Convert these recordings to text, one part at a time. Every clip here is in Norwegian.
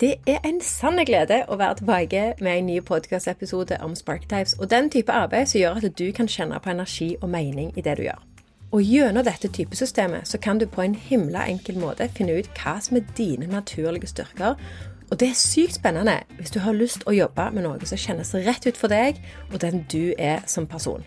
Det er en sann glede å være tilbake med en ny podkastepisode om Sparktypes og den type arbeid som gjør at du kan kjenne på energi og mening i det du gjør. Og Gjennom dette typesystemet så kan du på en himla enkel måte finne ut hva som er dine naturlige styrker. Og det er sykt spennende hvis du har lyst å jobbe med noe som kjennes rett ut for deg, og den du er som person.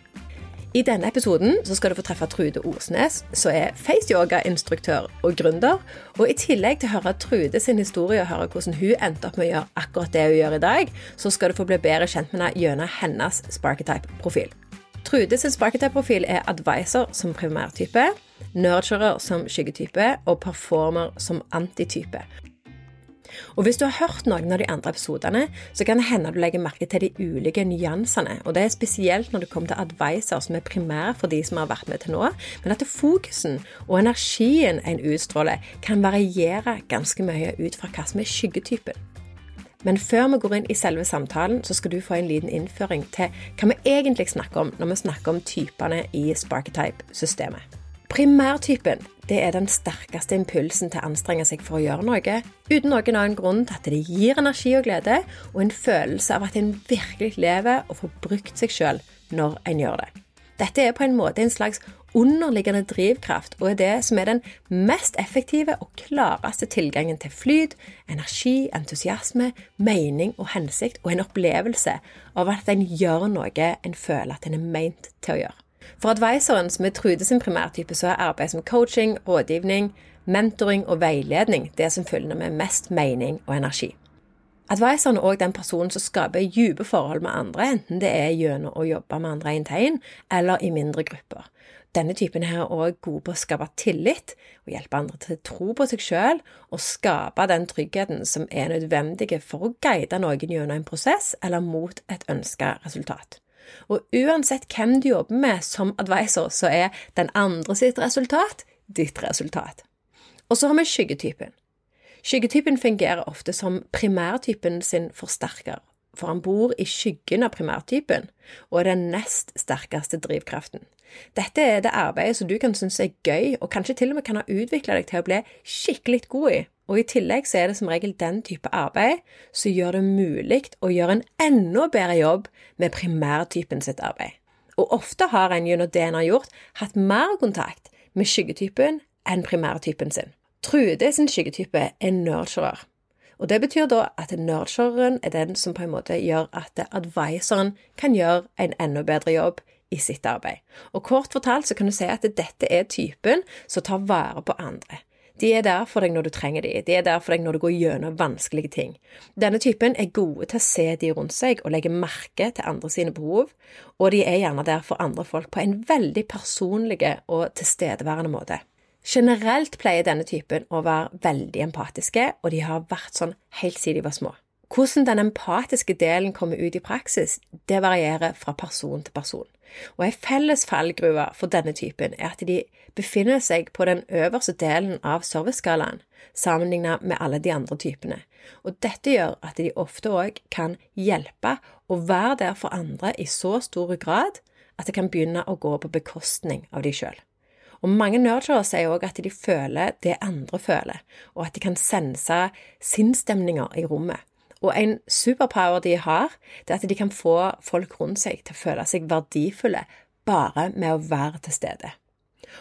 I denne episoden skal du få treffe Trude Osnes, som er face-yoga-instruktør og gründer. Og i tillegg til å høre Trude sin historie og høre hvordan hun endte opp med å gjøre akkurat det hun gjør i dag, så skal du få bli bedre kjent med henne gjennom hennes Sparketype-profil. Trude sin Sparketype-profil er advisor som primærtype, nurturer som skyggetype og performer som antitype. Og Hvis du har hørt noen av de andre episodene, så kan det hende du legger merke til de ulike nyansene. Og Det er spesielt når det kommer til advisor, som er primær for de som har vært med til nå. Men at fokusen og energien en utstråler, kan variere ganske mye ut fra hva som er skyggetypen. Men før vi går inn i selve samtalen, så skal du få en liten innføring til hva vi egentlig snakker om når vi snakker om typene i Sparketype-systemet. Primærtypen det er den sterkeste impulsen til å anstrenge seg for å gjøre noe, uten noen annen grunn til at det gir energi og glede, og en følelse av at en virkelig lever og får brukt seg sjøl når en gjør det. Dette er på en måte en slags underliggende drivkraft, og er det som er den mest effektive og klareste tilgangen til flyt, energi, entusiasme, mening og hensikt, og en opplevelse av at en gjør noe en føler at en er meint til å gjøre. For advisoren, som er Trude sin primærtype, så er arbeid som coaching, rådgivning, mentoring og veiledning det som følger med mest mening og energi. Advisoren er òg den personen som skaper dype forhold med andre, enten det er gjennom å jobbe med andre én til én, eller i mindre grupper. Denne typen her er òg god på å skape tillit og hjelpe andre til å tro på seg sjøl og skape den tryggheten som er nødvendig for å guide noen gjennom en prosess eller mot et ønska resultat. Og uansett hvem du jobber med som advisor, så er den andre sitt resultat ditt resultat. Og så har vi skyggetypen. Skyggetypen fungerer ofte som primærtypen sin forsterker, for han bor i skyggen av primærtypen og er den nest sterkeste drivkraften. Dette er det arbeidet som du kan synes er gøy, og kanskje til og med kan ha utvikla deg til å bli skikkelig god i. Og i tillegg så er det som regel den type arbeid som gjør det mulig å gjøre en enda bedre jobb med primærtypen sitt arbeid. Og ofte har en gjennom det en har gjort, hatt mer kontakt med skyggetypen enn primærtypen sin. Trude sin skyggetype er nurturer. Og Det betyr da at nurtureren er den som på en måte gjør at advisoren kan gjøre en enda bedre jobb i sitt arbeid. Og Kort fortalt så kan du si at dette er typen som tar vare på andre. De er der for deg når du trenger dem. De er der for deg når du går gjennom vanskelige ting. Denne typen er gode til å se de rundt seg og legge merke til andre sine behov, og de er gjerne der for andre folk på en veldig personlig og tilstedeværende måte. Generelt pleier denne typen å være veldig empatiske, og de har vært sånn helt siden de var små. Hvordan den empatiske delen kommer ut i praksis, det varierer fra person til person. Og ei felles fallgruve for denne typen er at de befinner seg på den øverste delen av serviceskalaen, sammenlignet med alle de andre typene. Og dette gjør at de ofte òg kan hjelpe og være der for andre i så stor grad at det kan begynne å gå på bekostning av de sjøl. Og mange nurturer sier òg at de føler det andre føler, og at de kan sense sinnsstemninger i rommet. Og en superpower de har, det er at de kan få folk rundt seg til å føle seg verdifulle bare med å være til stede.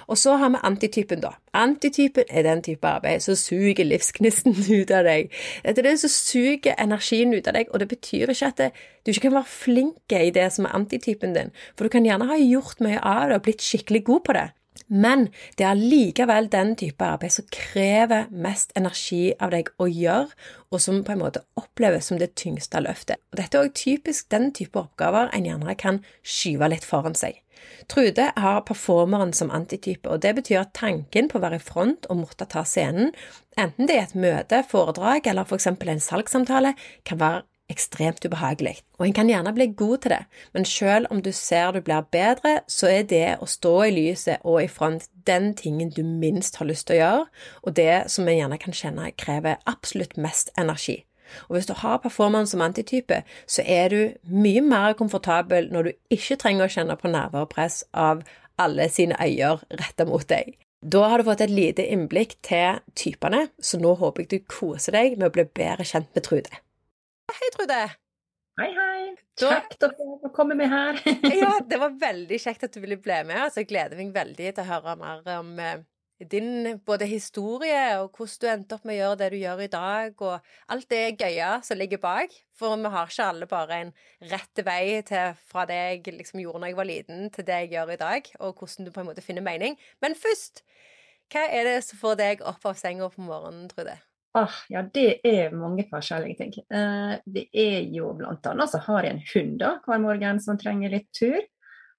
Og så har vi antitypen, da. Antitypen er den type arbeid som suger livsgnisten ut av deg. Det er det som suger energien ut av deg, og det betyr ikke at du ikke kan være flink i det som er antitypen din, for du kan gjerne ha gjort mye av det og blitt skikkelig god på det. Men det er likevel den type arbeid som krever mest energi av deg å gjøre, og som på en måte oppleves som det tyngste løftet. Og Dette er også typisk den type oppgaver en gjerne kan skyve litt foran seg. Trude har performeren som antitype, og det betyr at tanken på å være i front og måtte ta scenen, enten det er et møte, foredrag eller f.eks. en salgssamtale, kan være ekstremt ubehagelig, og en kan gjerne bli god til det, men selv om du ser du blir bedre, så er det å stå i lyset og i front den tingen du minst har lyst til å gjøre, og det som en gjerne kan kjenne krever absolutt mest energi. Og hvis du har performance som antitype, så er du mye mer komfortabel når du ikke trenger å kjenne på nerver og press av alle sine øyer retta mot deg. Da har du fått et lite innblikk til typene, så nå håper jeg du koser deg med å bli bedre kjent med Trude. Hei, Trude. Hei, hei. Kjekt å få komme med her. ja, det var veldig kjekt at du ville bli med. Altså, jeg gleder meg veldig til å høre mer om eh, din både historie og hvordan du endte opp med å gjøre det du gjør i dag, og alt det gøye som ligger bak. For vi har ikke alle bare en rett vei til fra det jeg liksom gjorde da jeg var liten, til det jeg gjør i dag, og hvordan du på en måte finner mening. Men først, hva er det som får deg opp av senga på morgenen, Trude? Ah, ja, det er mange forskjellige ting. Eh, det er jo annet så har jeg en hund da, hver morgen som trenger litt tur.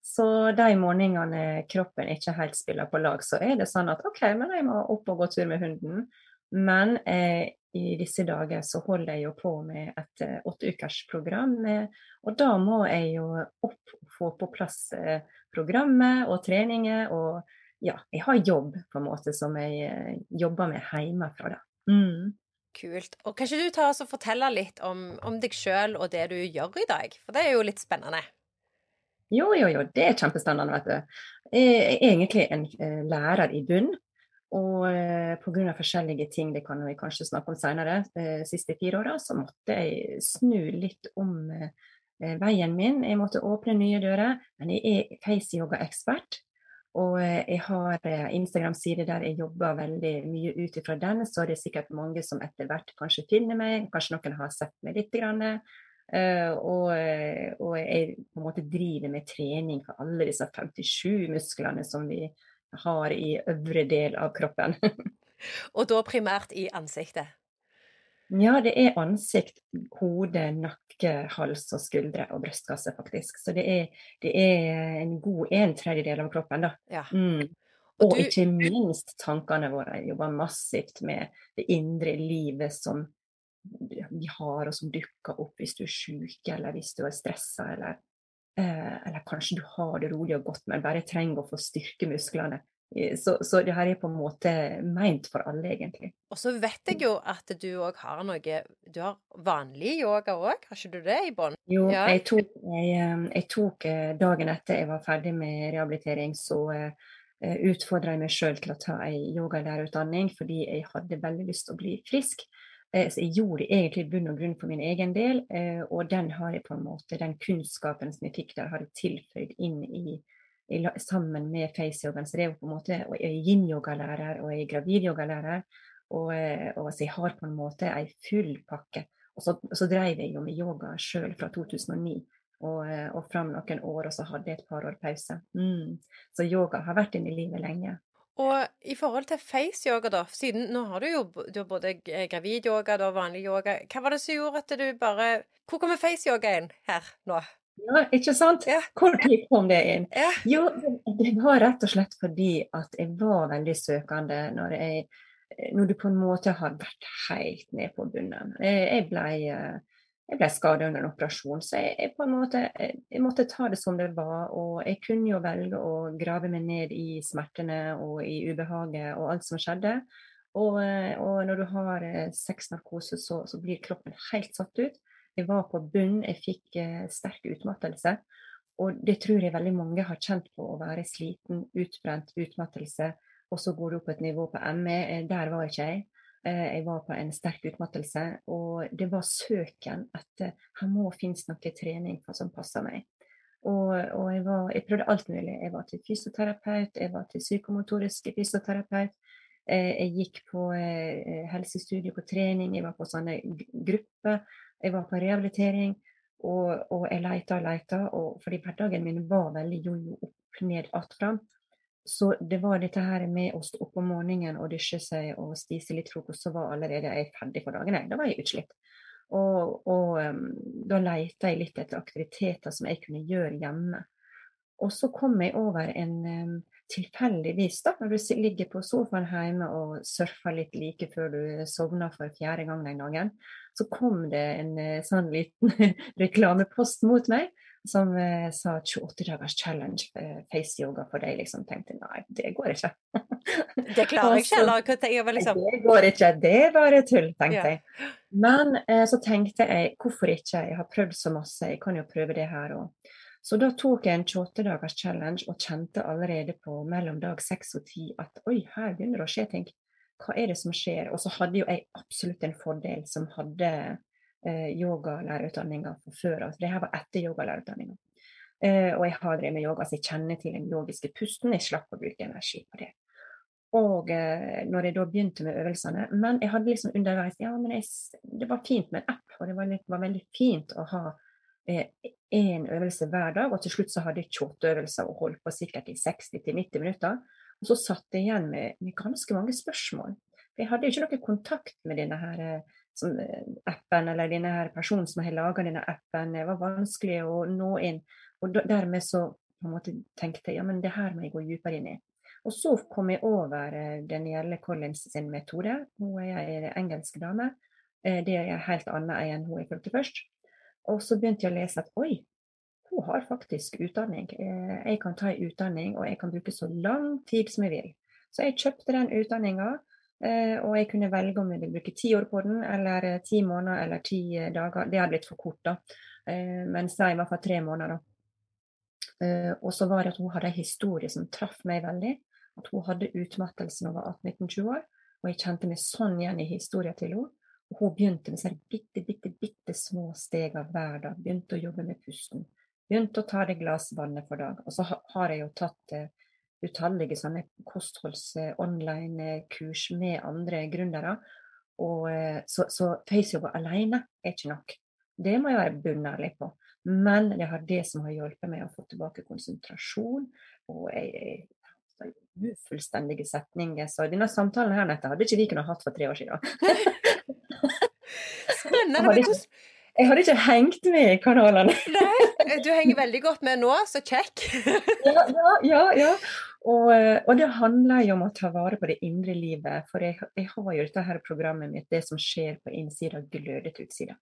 Så de morgenene kroppen ikke helt spiller på lag, så er det sånn at OK, men jeg må opp og gå tur med hunden. Men eh, i disse dager så holder jeg jo på med et eh, åtteukersprogram. Eh, og da må jeg jo opp og få på plass eh, programmet og treninger. Og ja, jeg har jobb på en måte som jeg eh, jobber med hjemmefra, da. Mm. Kult. Og kan ikke du ta oss og fortelle litt om, om deg sjøl og det du gjør i dag? For det er jo litt spennende. Jo, jo, jo. Det er kjempespennende, vet du. Jeg er egentlig en uh, lærer i bunn. Og eh, pga. forskjellige ting, det kan vi kanskje snakke om senere, de uh, siste fire åra, så måtte jeg snu litt om veien min. Jeg måtte åpne nye dører. Men jeg er face-yoga-ekspert. Og eh, jeg har eh, Instagram-side der jeg jobber veldig mye ut ifra den. Så det er sikkert mange som etter hvert kanskje finner meg. Kanskje noen har sett meg litt. Grann. Uh, og, og, jeg på en måte driver med trening for alle disse 57 musklene som vi har i øvre del av kroppen. og da primært i ansiktet? Ja, det er ansikt, hode, nakke, hals og skuldre og brystkasse, faktisk. Så det er, det er en god en tredjedel av kroppen, da. Ja. Mm. Og, og du... ikke minst tankene våre. Jeg jobber massivt med det indre livet som vi har, og som dukker opp hvis du er syk, eller hvis du er stressa, eller, eh, eller kanskje du har det rolig og godt, men bare trenger å få styrke musklene. Så, så, det her er på en måte meint for alle, egentlig. Og så vet jeg jo at du òg har noe Du har vanlig yoga òg, har ikke du det i bånn? Jo, ja. jeg, tok, jeg, jeg, tok, eh, dagen etter jeg var ferdig med rehabilitering, så uh, eh, utfordra jeg meg sjøl til å ta ei yogalærerutdanning fordi jeg hadde veldig lyst til å bli frisk. Uh, så jeg gjorde det egentlig i bunn og grunn for min egen del, uh, og den har jeg på en måte, den kunnskapen som jeg fikk der, har jeg tilføyd inn i sammen med FaceYogaen. Så det er jo på en måte, og Jeg er yin-yogalærer og jeg er gravid-yogalærer. Og, eh, og, så jeg har på en måte ei full pakke. Og så, så drev jeg jo med yoga sjøl fra 2009 og, eh, og fram noen år, og så hadde jeg et par år pause. Mm. Så yoga har vært inne i livet lenge. Og i forhold til face-yoga, da, siden nå har du jo du har både gravid-yoga og vanlig yoga, hva var det som gjorde at du bare Hvor kommer face-yoga inn her nå? Ja, ikke sant? Ja. Hvor kom det inn? Ja. Jo, det var rett og slett fordi at jeg var veldig søkende når, jeg, når du på en måte har vært helt ned på bunnen. Jeg ble, jeg ble skadet under en operasjon, så jeg, jeg, på en måte, jeg måtte ta det som det var. Og jeg kunne jo velge å grave meg ned i smertene og i ubehaget og alt som skjedde. Og, og når du har sexnarkose, så, så blir kroppen helt satt ut. Jeg var på bunn, jeg fikk eh, sterk utmattelse. Og det tror jeg veldig mange har kjent på, å være sliten, utbrent, utmattelse. Og så går du opp et nivå på ME. Eh, der var ikke jeg. Eh, jeg var på en sterk utmattelse, og det var søken etter her må finnes noe trening som passer meg. Og, og jeg, var, jeg, prøvde alt mulig. Jeg var til fysioterapeut, jeg var til psykomotorisk fysioterapeut. Jeg gikk på helsestudier på trening, jeg var på sånne grupper. Jeg var på rehabilitering, og, og jeg leita og leita, fordi hverdagen min var veldig jojo opp, ned, att, fram. Så det var dette her med å stå opp om morgenen og dusje seg og spise litt frokost, så var allerede jeg ferdig for dagen. Da var jeg utslitt. Og, og um, da leita jeg litt etter aktiviteter som jeg kunne gjøre hjemme. Og så kom jeg over en um, tilfeldigvis, da, når du ligger på sofaen hjemme og surfer litt like før du sovner for fjerde gang den dagen, så kom det en eh, sånn liten reklamepost mot meg som eh, sa 28 dagers challenge eh, face yoga for deg. liksom tenkte nei, det går ikke. det klarer jeg ikke, eller jeg liksom? Det går ikke, det er bare tull, tenkte ja. jeg. Men eh, så tenkte jeg hvorfor ikke, jeg har prøvd så masse, jeg kan jo prøve det her òg. Så da tok jeg en 28 dagers challenge og kjente allerede på mellom dag 6 og 10 at oi, her begynner det å skje ting. Hva er det som skjer? Og så hadde jo jeg absolutt en fordel som hadde eh, yogalærerutdanninga fra før av. Det her var etter yogalærerutdanninga. Eh, og jeg har drevet med yoga, så jeg kjenner til den logiske pusten. Jeg slapp å bruke energi på det. Og eh, når jeg da begynte med øvelsene Men jeg hadde liksom underveis Ja, men jeg, det var fint med en app, og det var, litt, var veldig fint å ha én eh, øvelse hver dag. Og til slutt så hadde jeg 28 øvelser og holdt på sikkert i 60-90 minutter. Og så satt jeg igjen med, med, ganske mange spørsmål. For jeg hadde ikke noe kontakt med denne her, eh, som, eh, appen eller denne her personen som har laga denne appen. Det var vanskelig å nå inn. Og dermed så måte tenkte jeg ja, men det her må jeg gå dypere inn i. Og så kom jeg over eh, Danielle Collins sin metode. Hun er en engelsk dame. Det er helt annet enn hun jeg følte først. Og så begynte jeg å lese at oi, hun har faktisk utdanning. Eh, jeg kan ta en utdanning, og jeg kan bruke så lang tid som jeg vil. Så jeg kjøpte den utdanninga, og jeg kunne velge om jeg vil bruke ti år på den, eller ti måneder eller ti dager. Det har blitt for kort, da. Men si i hvert fall tre måneder, da. Og så var det at hun hadde en historie som traff meg veldig at hun hadde utmattelse da hun var 18-19-20 år. Og jeg kjente meg sånn igjen i historien til henne. Og hun begynte med bitte, bitte, bitte små steg hver dag. Begynte å jobbe med pusten. Begynte å ta det glasset vannet for dag. Og så har jeg jo tatt uh, utallige sånne kostholds-online-kurs uh, med andre gründere. Og, uh, så, så faceyoga alene er ikke nok. Det må jeg være bunnærlig på. Men det har det som har hjulpet meg å få tilbake konsentrasjon. Og jeg, jeg ufullstendige setninger. Så denne samtalen her, nettet hadde ikke vi kunnet hatt for tre år siden. Spennende. Men hvordan, jeg hadde ikke hengt med i kanalene. Nei, du henger veldig godt med nå, så kjekk. ja, ja, ja. ja. Og, og, det handler jo om å ta vare på det indre livet. For jeg, jeg har jo dette her programmet mitt, det som skjer på innsida, gløder til utsida.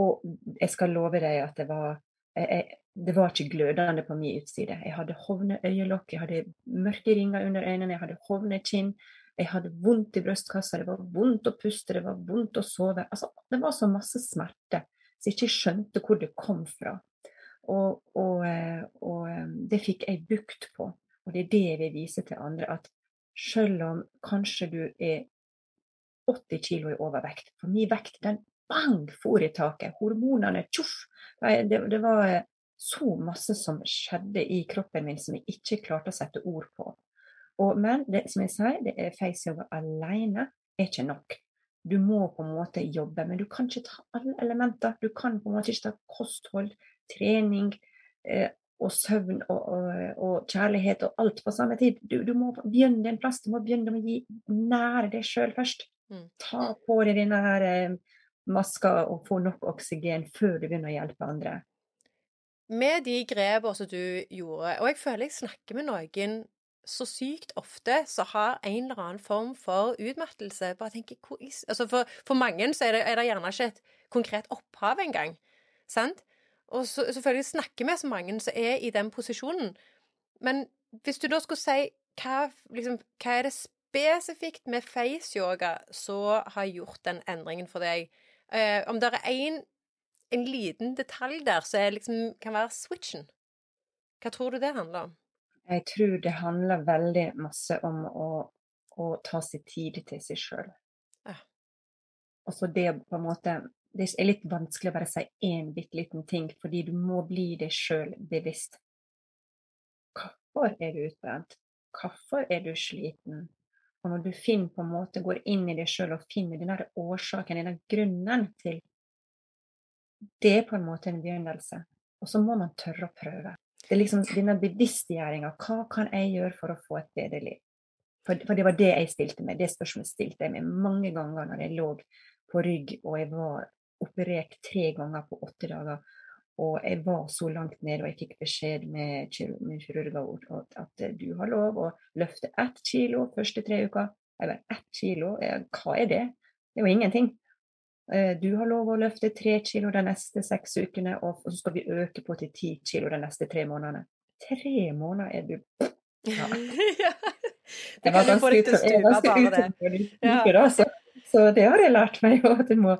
Og jeg skal love deg at det var jeg, det var ikke glødende på min utside. Jeg hadde hovne øyelokk, jeg hadde mørke ringer under øynene, jeg hadde hovne kinn. Jeg hadde vondt i brystkassa, det var vondt å puste, det var vondt å sove. Altså, det var så masse smerte så jeg ikke skjønte hvor det kom fra. Og, og, eh, og, eh, det fikk jeg bukt på. Og det er det jeg vil vise til andre, at selv om kanskje du er 80 kg i overvekt For min vekt den bang for i taket. Hormonene tjoff. Det, det, var så masse som skjedde i kroppen min som jeg ikke klarte å sette ord på. Og, men det, som jeg sier, det er facejobb alene er ikke nok. Du må på en måte jobbe, men du kan ikke ta alle elementer. Du kan på en måte ikke ta kosthold, trening eh, og søvn og, og, og, kjærlighet og alt på samme tid. Du, du, må begynne en plass. Du må begynne med å gi nære deg sjøl først. Mm. Ta på deg denne her, eh, maska og få nok oksygen før du begynner å hjelpe andre med de grepene som du gjorde, og jeg føler jeg snakker med noen så sykt ofte så har en eller annen form for utmattelse. Bare tenker, altså for, for, mange så er det, er det, gjerne ikke et konkret opphav engang. Sant? Og så, selvfølgelig snakker vi så mange som er i den posisjonen. Men hvis du da skulle si hva, liksom, hva er det spesifikt med face-yoga som har gjort den endringen for deg? Eh, om det er en, en liten detalj der som liksom, kan være switchen. Hva tror du det handler om? Jeg tror det handler veldig masse om å, å ta seg tid til seg sjøl. Ja. Og så det på en måte Det er litt vanskelig å bare si én bitte liten ting, fordi du må bli deg sjøl bevisst. Hvorfor er du utbrent? Hvorfor er du sliten? Og når du finner på en måte, går inn i deg sjøl og finner denne årsaken, denne grunnen til det er på en måte en begynnelse. Og så må man tørre å prøve. Det er liksom denne bevisstgjøringa. Hva kan jeg gjøre for å få et bedre liv? For, for, det var det jeg stilte meg. Det spørsmålet stilte jeg meg mange ganger når jeg lå på rygg og jeg var operert tre ganger på åtte dager. Og jeg var så langt nede, og jeg fikk beskjed med, kirurgen kirurger at du har lov å løfte ett kilo første tre uker. Eller ett kilo, hva er det? Det er jo ingenting. Eh, du har lov å løfte tre kilo de neste seks ukene, og så skal vi øke på til ti kilo de neste tre månedene. Tre måneder er du ja. Det, det kan jo få deg til å stupe, bare det. Ja. Så det har jeg lært meg, at jeg må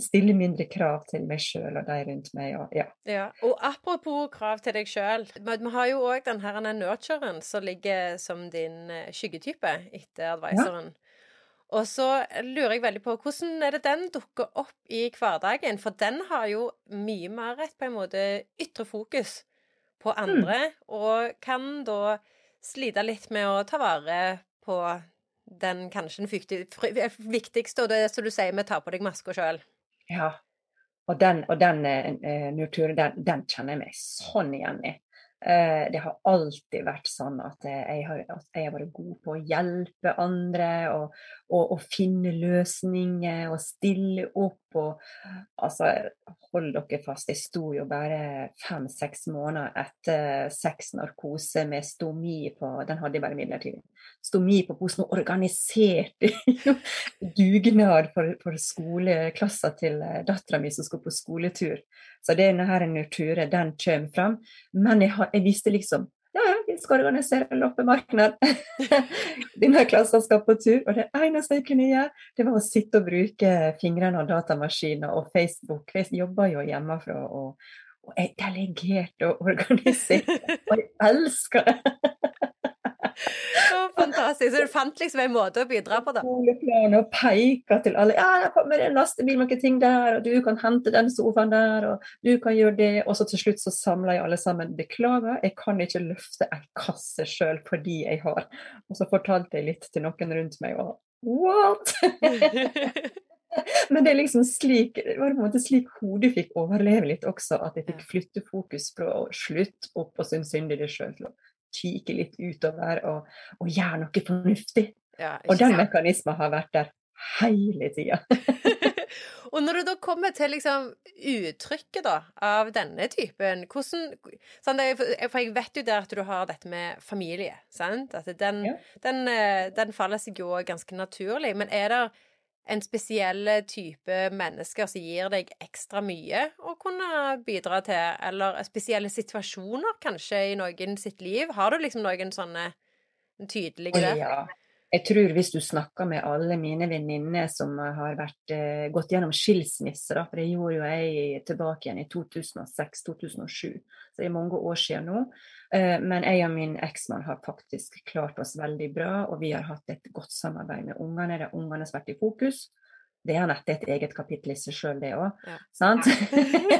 stille mindre krav til meg sjøl og de rundt meg. Og, ja. ja. og apropos krav til deg sjøl. Vi har jo òg den her nurturen som ligger som din eh, skyggetype etter advisoren. Ja. Og så lurer jeg veldig på hvordan er det den dukker opp i hverdagen? For den har jo mye mer et på en måte ytre fokus på mm. andre, mm. og kan da slite litt med å ta vare på den kanskje den viktigste, og det er som du sier, med å ta på deg maska sjøl. Ja. Og den, og den uh, den, den, kjenner jeg meg sånn igjen i. Uh, det har alltid vært sånn at jeg har, at jeg har vært god på å hjelpe andre og, og, og finne løsninger og stille opp. Og, altså, hold dere fast, jeg sto jo bare fem-seks måneder etter seks narkose med stomi på Den hadde jeg bare midlertidig stomi på posen og organiserte dugnad for, for skoleklasser til eh, dattera mi som skulle på skoletur. Så denne her den kommer fram. Men jeg, jeg visste liksom ja, ja, vi skal organisere loppemarked. Denne klassen skal på tur. Og det eneste jeg kunne gjøre, det var å sitte og bruke fingrene og datamaskiner og Facebook. Jeg jobba jo hjemmefra. og, og jeg delegerte og organiserte, og jeg elsker det! fantastisk. Så du fant liksom en måte å bidra på, da? Skoleplan og peker til alle. Ja, jeg kommer en lastebil med noen ting der, og du kan hente den sofaen der, og du kan gjøre det. Og så til slutt så samler jeg alle sammen. Beklager, jeg kan ikke løfte en kasse sjøl fordi jeg har. Og så fortalte jeg litt til noen rundt meg, og what? Men det er liksom slik, det var på en måte slik hodet fikk overleve litt også, at jeg fikk flytte fokus fra å slutte opp og synes synd i det sjøl til å kikke litt utover og, og gjøre noe fornuftig. Ja, og den mekanismen har vært der hele tida. og når du da kommer til liksom uttrykket da, av denne typen hvordan, sånn For jeg vet jo der at du har dette med familie, sant? At den, ja. den, eh, den faller seg jo ganske naturlig. Men er det en spesiell type mennesker som gir deg ekstra mye å kunne bidra til, eller spesielle situasjoner kanskje i noen sitt liv? Har du liksom noen sånne tydelige? Ja. Jeg tror hvis du snakker med alle mine venninner som har vært, gått gjennom skilsmisser, for det gjorde jo jeg tilbake igjen i 2006-2007, så det er mange år siden nå. Uh, men jeg og min eksmann har faktisk klart oss veldig bra, og vi har hatt et godt samarbeid med ungene. Det er ungene som har vært i fokus. Det er nettet et eget kapittel i seg sjøl, det òg. Ja. Sant?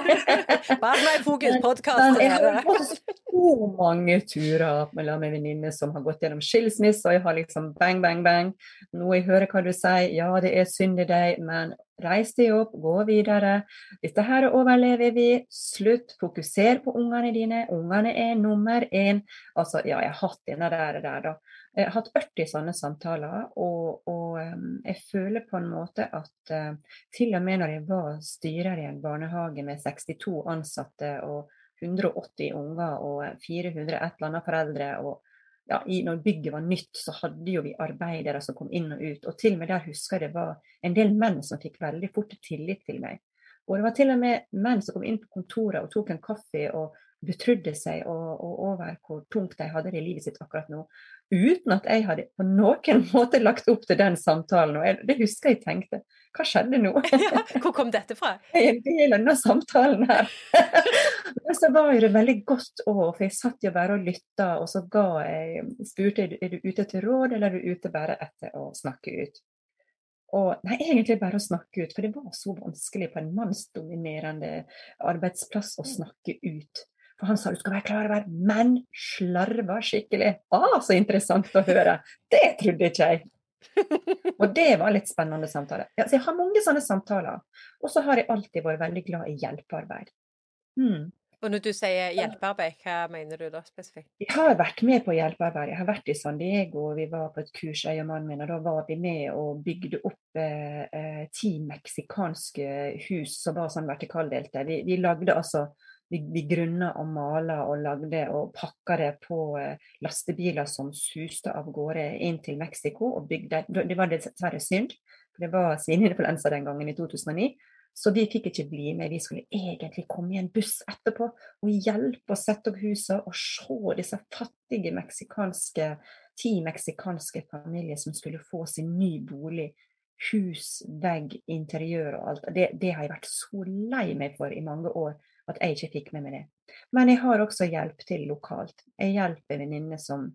Barn i fokus-podkast. Jeg har gått så mange turer med venninner som har gått gjennom skilsmisse, og jeg har liksom bang, bang, bang. Nå jeg hører hva du sier, ja det er synd i deg, men reis deg opp, gå videre. Dette her overlever vi. Slutt, fokuser på ungene dine. Ungene er nummer én. Altså, ja, jeg har hatt denne der, der da. Jeg har hatt 40 sånne samtaler, og, og jeg føler på en måte at uh, til og med når jeg var styrer i en barnehage med 62 ansatte og 180 unger og 400 et eller annet foreldre, og ja, i, når bygget var nytt, så hadde jo vi arbeidere som kom inn og ut. Og til og med der husker jeg det var en del menn som fikk veldig fort tillit til meg. Og det var til og med menn som kom inn på kontoret og tok en kaffe og betrudde seg og, og over hvor tungt de hadde det i livet sitt akkurat nå uten at jeg hadde på noen måte lagt opp til den samtalen. Og jeg, det husker jeg tenkte. Hva skjedde nå? ja, hvor kom dette fra? En del av denne samtalen her. Men så var det veldig godt òg, for jeg satt jo bare og lytta, og så ga jeg spurte er du ute til råd, eller er du ute bare etter å snakke ut. Og nei, egentlig bare å snakke ut, for det var så vanskelig på en mannsdominerende arbeidsplass å snakke ut. For han sa du skal være klar over menn slarver skikkelig. Ah, så interessant å høre. Det trodde ikke jeg. Og det var litt spennende samtale. Ja, jeg har mange sånne samtaler. Og så har jeg alltid vært veldig glad i hjelpearbeid. Mm. Og når du sier hjelpearbeid, hva mener du da spesifikt? Jeg har vært med på hjelpearbeid. Jeg har vært i San Diego, vi var på et kurs, jeg og mannen min, og da var vi med og bygde opp eh, eh ti meksikanske hus som var sånn vertikaldelte. Vi, vi lagde altså vi, vi grunna og mala og lagde og pakka det på eh, lastebiler som suste av gårde inn til Mexico og bygde Det var dessverre synd, for det var svineinfluensa den gangen i 2009. Så vi fikk ikke bli med. Vi skulle egentlig komme i en buss etterpå og hjelpe å sette opp huset og se disse fattige meksikanske ti meksikanske familier som skulle få sin ny bolig hus, vegg, interiør og alt. Det, det, har jeg vært så lei meg for i mange år at jeg ikke fikk med meg det. Men jeg har også hjelp til lokalt. Jeg hjelper venninner som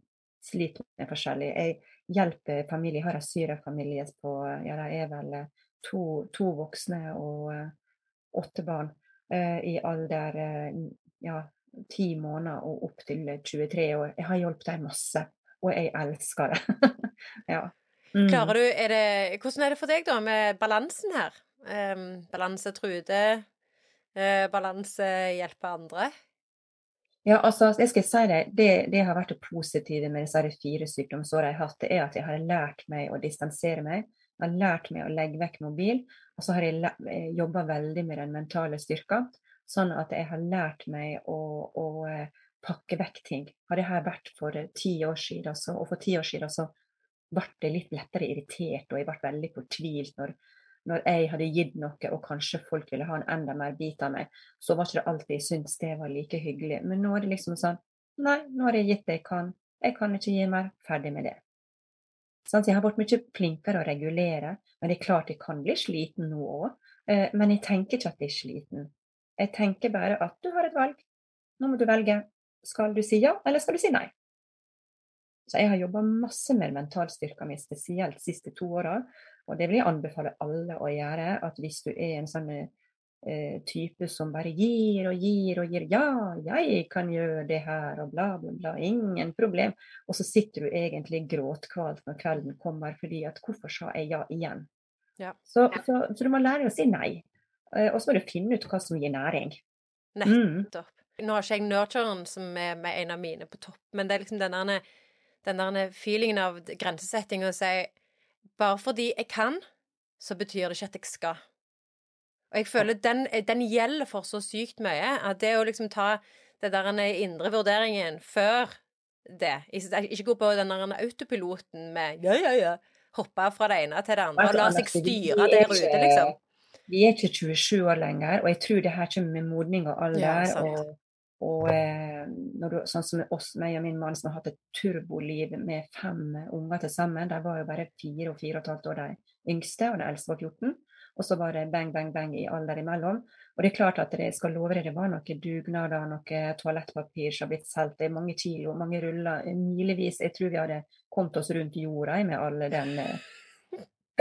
sliter med forskjellig. Jeg hjelper familie. Jeg har en syrerfamilie på ja, det er vel to, to voksne og uh, åtte barn uh, i alder uh, ja, ti måneder og opp til 23 år. Jeg har hjulpet dem masse, og jeg elsker det. ja. Mm. Klarer du, er det, Hvordan er det for deg da med balansen her? Um, balanse Trude, balanse hjelpe andre? Ja, altså, jeg skal si det, det, det har vært det positive med disse fire sykdomsårene jeg har hatt, det er at jeg har lært meg å distansere meg. Jeg har lært meg å legge vekk mobil, og så har jeg eh, jobba veldig med den mentale styrka. Sånn at jeg har lært meg å, å eh, pakke vekk ting. Hadde dette vært for ti år siden, så, og for ti år siden så ble jeg litt lettere irritert, og jeg ble veldig fortvilt når, når jeg hadde gitt noe, og kanskje folk ville ha en enda mer bit av meg. Så var ikke det alltid jeg syntes det var like hyggelig. Men nå er det liksom sånn Nei, nå har jeg gitt det jeg kan. Jeg kan ikke gi mer. Ferdig med det. Sånn, jeg har blitt mye flinkere å regulere, men det er klart jeg kan bli sliten nå òg. Eh, men jeg tenker ikke at jeg er sliten. Jeg tenker bare at du har et valg. Nå må du velge. Skal du si ja, eller skal du si nei? Så jeg har jobba masse med mentalstyrka mi, spesielt de siste to åra. Og det vil jeg anbefale alle å gjøre. At hvis du er en sånn eh, type som bare gir og gir og gir Ja, jeg kan gjøre det her, og bla, bla, bla. Ingen problem. Og så sitter du egentlig gråtkvalt når kvelden kommer fordi at hvorfor sa jeg ja igjen? Ja. Så, så, så, du må lære å si nei. Eh, og så må du finne ut hva som gir næring. Nettopp. Mm. Nå har ikke jeg nurturen som er med en av mine på topp, men det er liksom denne den der feelingen av grensesetting og si bare fordi jeg kan, så betyr det ikke at jeg skal. Og jeg føler den, den gjelder for så sykt mye at det å liksom ta det der indre vurderingen før det Ikke gå på den der autopiloten med ja, ja, ja, hoppe fra det ene til det andre og la seg styre der ute, liksom. Vi er ikke 27 år lenger, og jeg tror det her kommer med modning og alder. Ja, og og eh, du, sånn som oss, meg og min mann som har hatt et turboliv med fem unger til sammen, de var jo bare fire og fire og et halvt år de yngste, og den eldste var 14. Og så var det bang, bang, bang i alder imellom. Og det er klart at det skal love deg, det var noen dugnader, noe toalettpapir som har blitt solgt. Mange kilo, mange ruller, milevis. Jeg tror vi hadde kommet oss rundt jorda med alle den eh,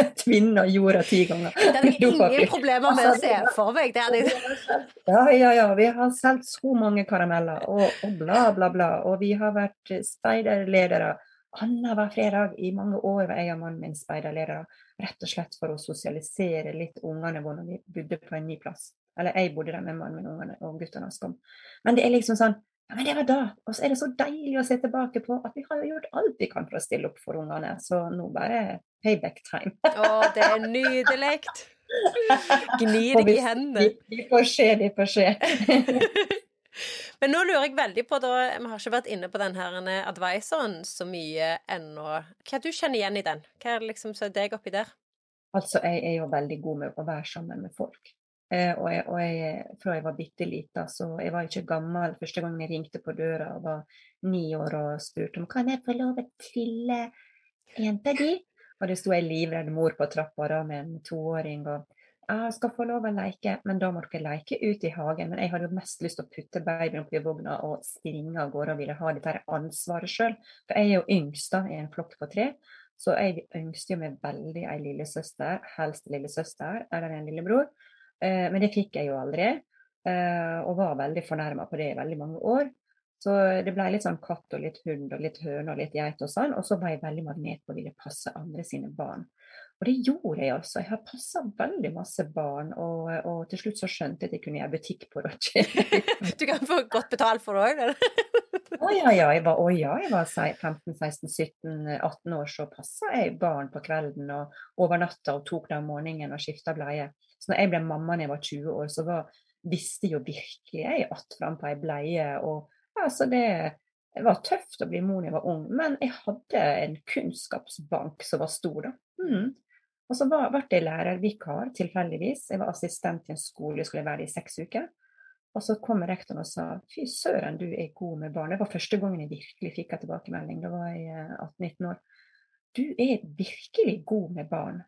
tvinner jorda ti ganger. Det hadde jeg ingen problemer med å altså, se for meg. Det hadde... Ja, ja, ja. Vi har solgt så mange karameller og, og, bla, bla, bla. Og vi har vært speiderledere annenhver fredag i mange år var jeg og mannen min speiderledere. Rett og slett for å sosialisere litt ungene våre når vi bodde på en ny plass. Eller jeg bodde der med mannen min ungene, og guttene hans kom. Men det er liksom sånn men det var da. Og så er det så deilig å se tilbake på at vi har jo gjort alt vi kan for å stille opp for ungene. Så nå bare payback time. Å, det er nydelig! Gni deg i hendene. Vi, får se, vi får se. Men nå lurer jeg veldig på, da, vi har ikke vært inne på den her advisoren så mye ennå. Hva du kjenner igjen i den? Hva er det liksom som er deg oppi der? Altså, jeg er jo veldig god med å være sammen med folk. Eh, og, jeg, og jeg, fra jeg var bitte lita, så jeg var ikke gammel første gang jeg ringte på døra og var ni år og spurte om kan jeg få lov å trille jenta di? Og det sto ei livredd mor på trappa da med en toåring og jeg skal få lov å leke, men da må dere leke ute i hagen. Men jeg hadde jo mest lyst til å putte babyen oppi vogna og springe av gårde og ville ha dette ansvaret sjøl. For jeg er jo yngst da, i en flokk på tre. Så jeg ønsket jo meg veldig ei lillesøster, helst lillesøster eller en lillebror. Eh, men det fikk jeg jo aldri, eh, og var veldig fornærma på det i veldig mange år. Så det ble litt sånn katt og litt hund og litt høne og litt geit og sånn. Og så var jeg veldig magnet på å ville passe andre sine barn. Og det gjorde jeg altså. Jeg har passa veldig masse barn, og, og, til slutt så skjønte jeg at jeg kunne gjøre butikk på det. du kan få godt betalt for det òg, Å ja, ja. Jeg var, oh, ja, jeg var 15-16-17-18 år, så passa jeg barn på kvelden og over natta og tok det om morgenen og skifta bleie. Så når jeg ble mamma da jeg var 20 år, så var, visste jo virkelig jeg att fram på ei bleie. og Altså det, det var tøft å bli mor da jeg var ung, men jeg hadde en kunnskapsbank som var stor, da. Mm. Og så ble jeg lærervikar tilfeldigvis. Jeg var assistent i en skole, jeg skulle være i seks uker. Og så kom rektoren og sa fy søren, du er god med barn. Det var første gangen jeg virkelig fikk en tilbakemelding. Da var jeg 18-19 år. Du er virkelig god med barn.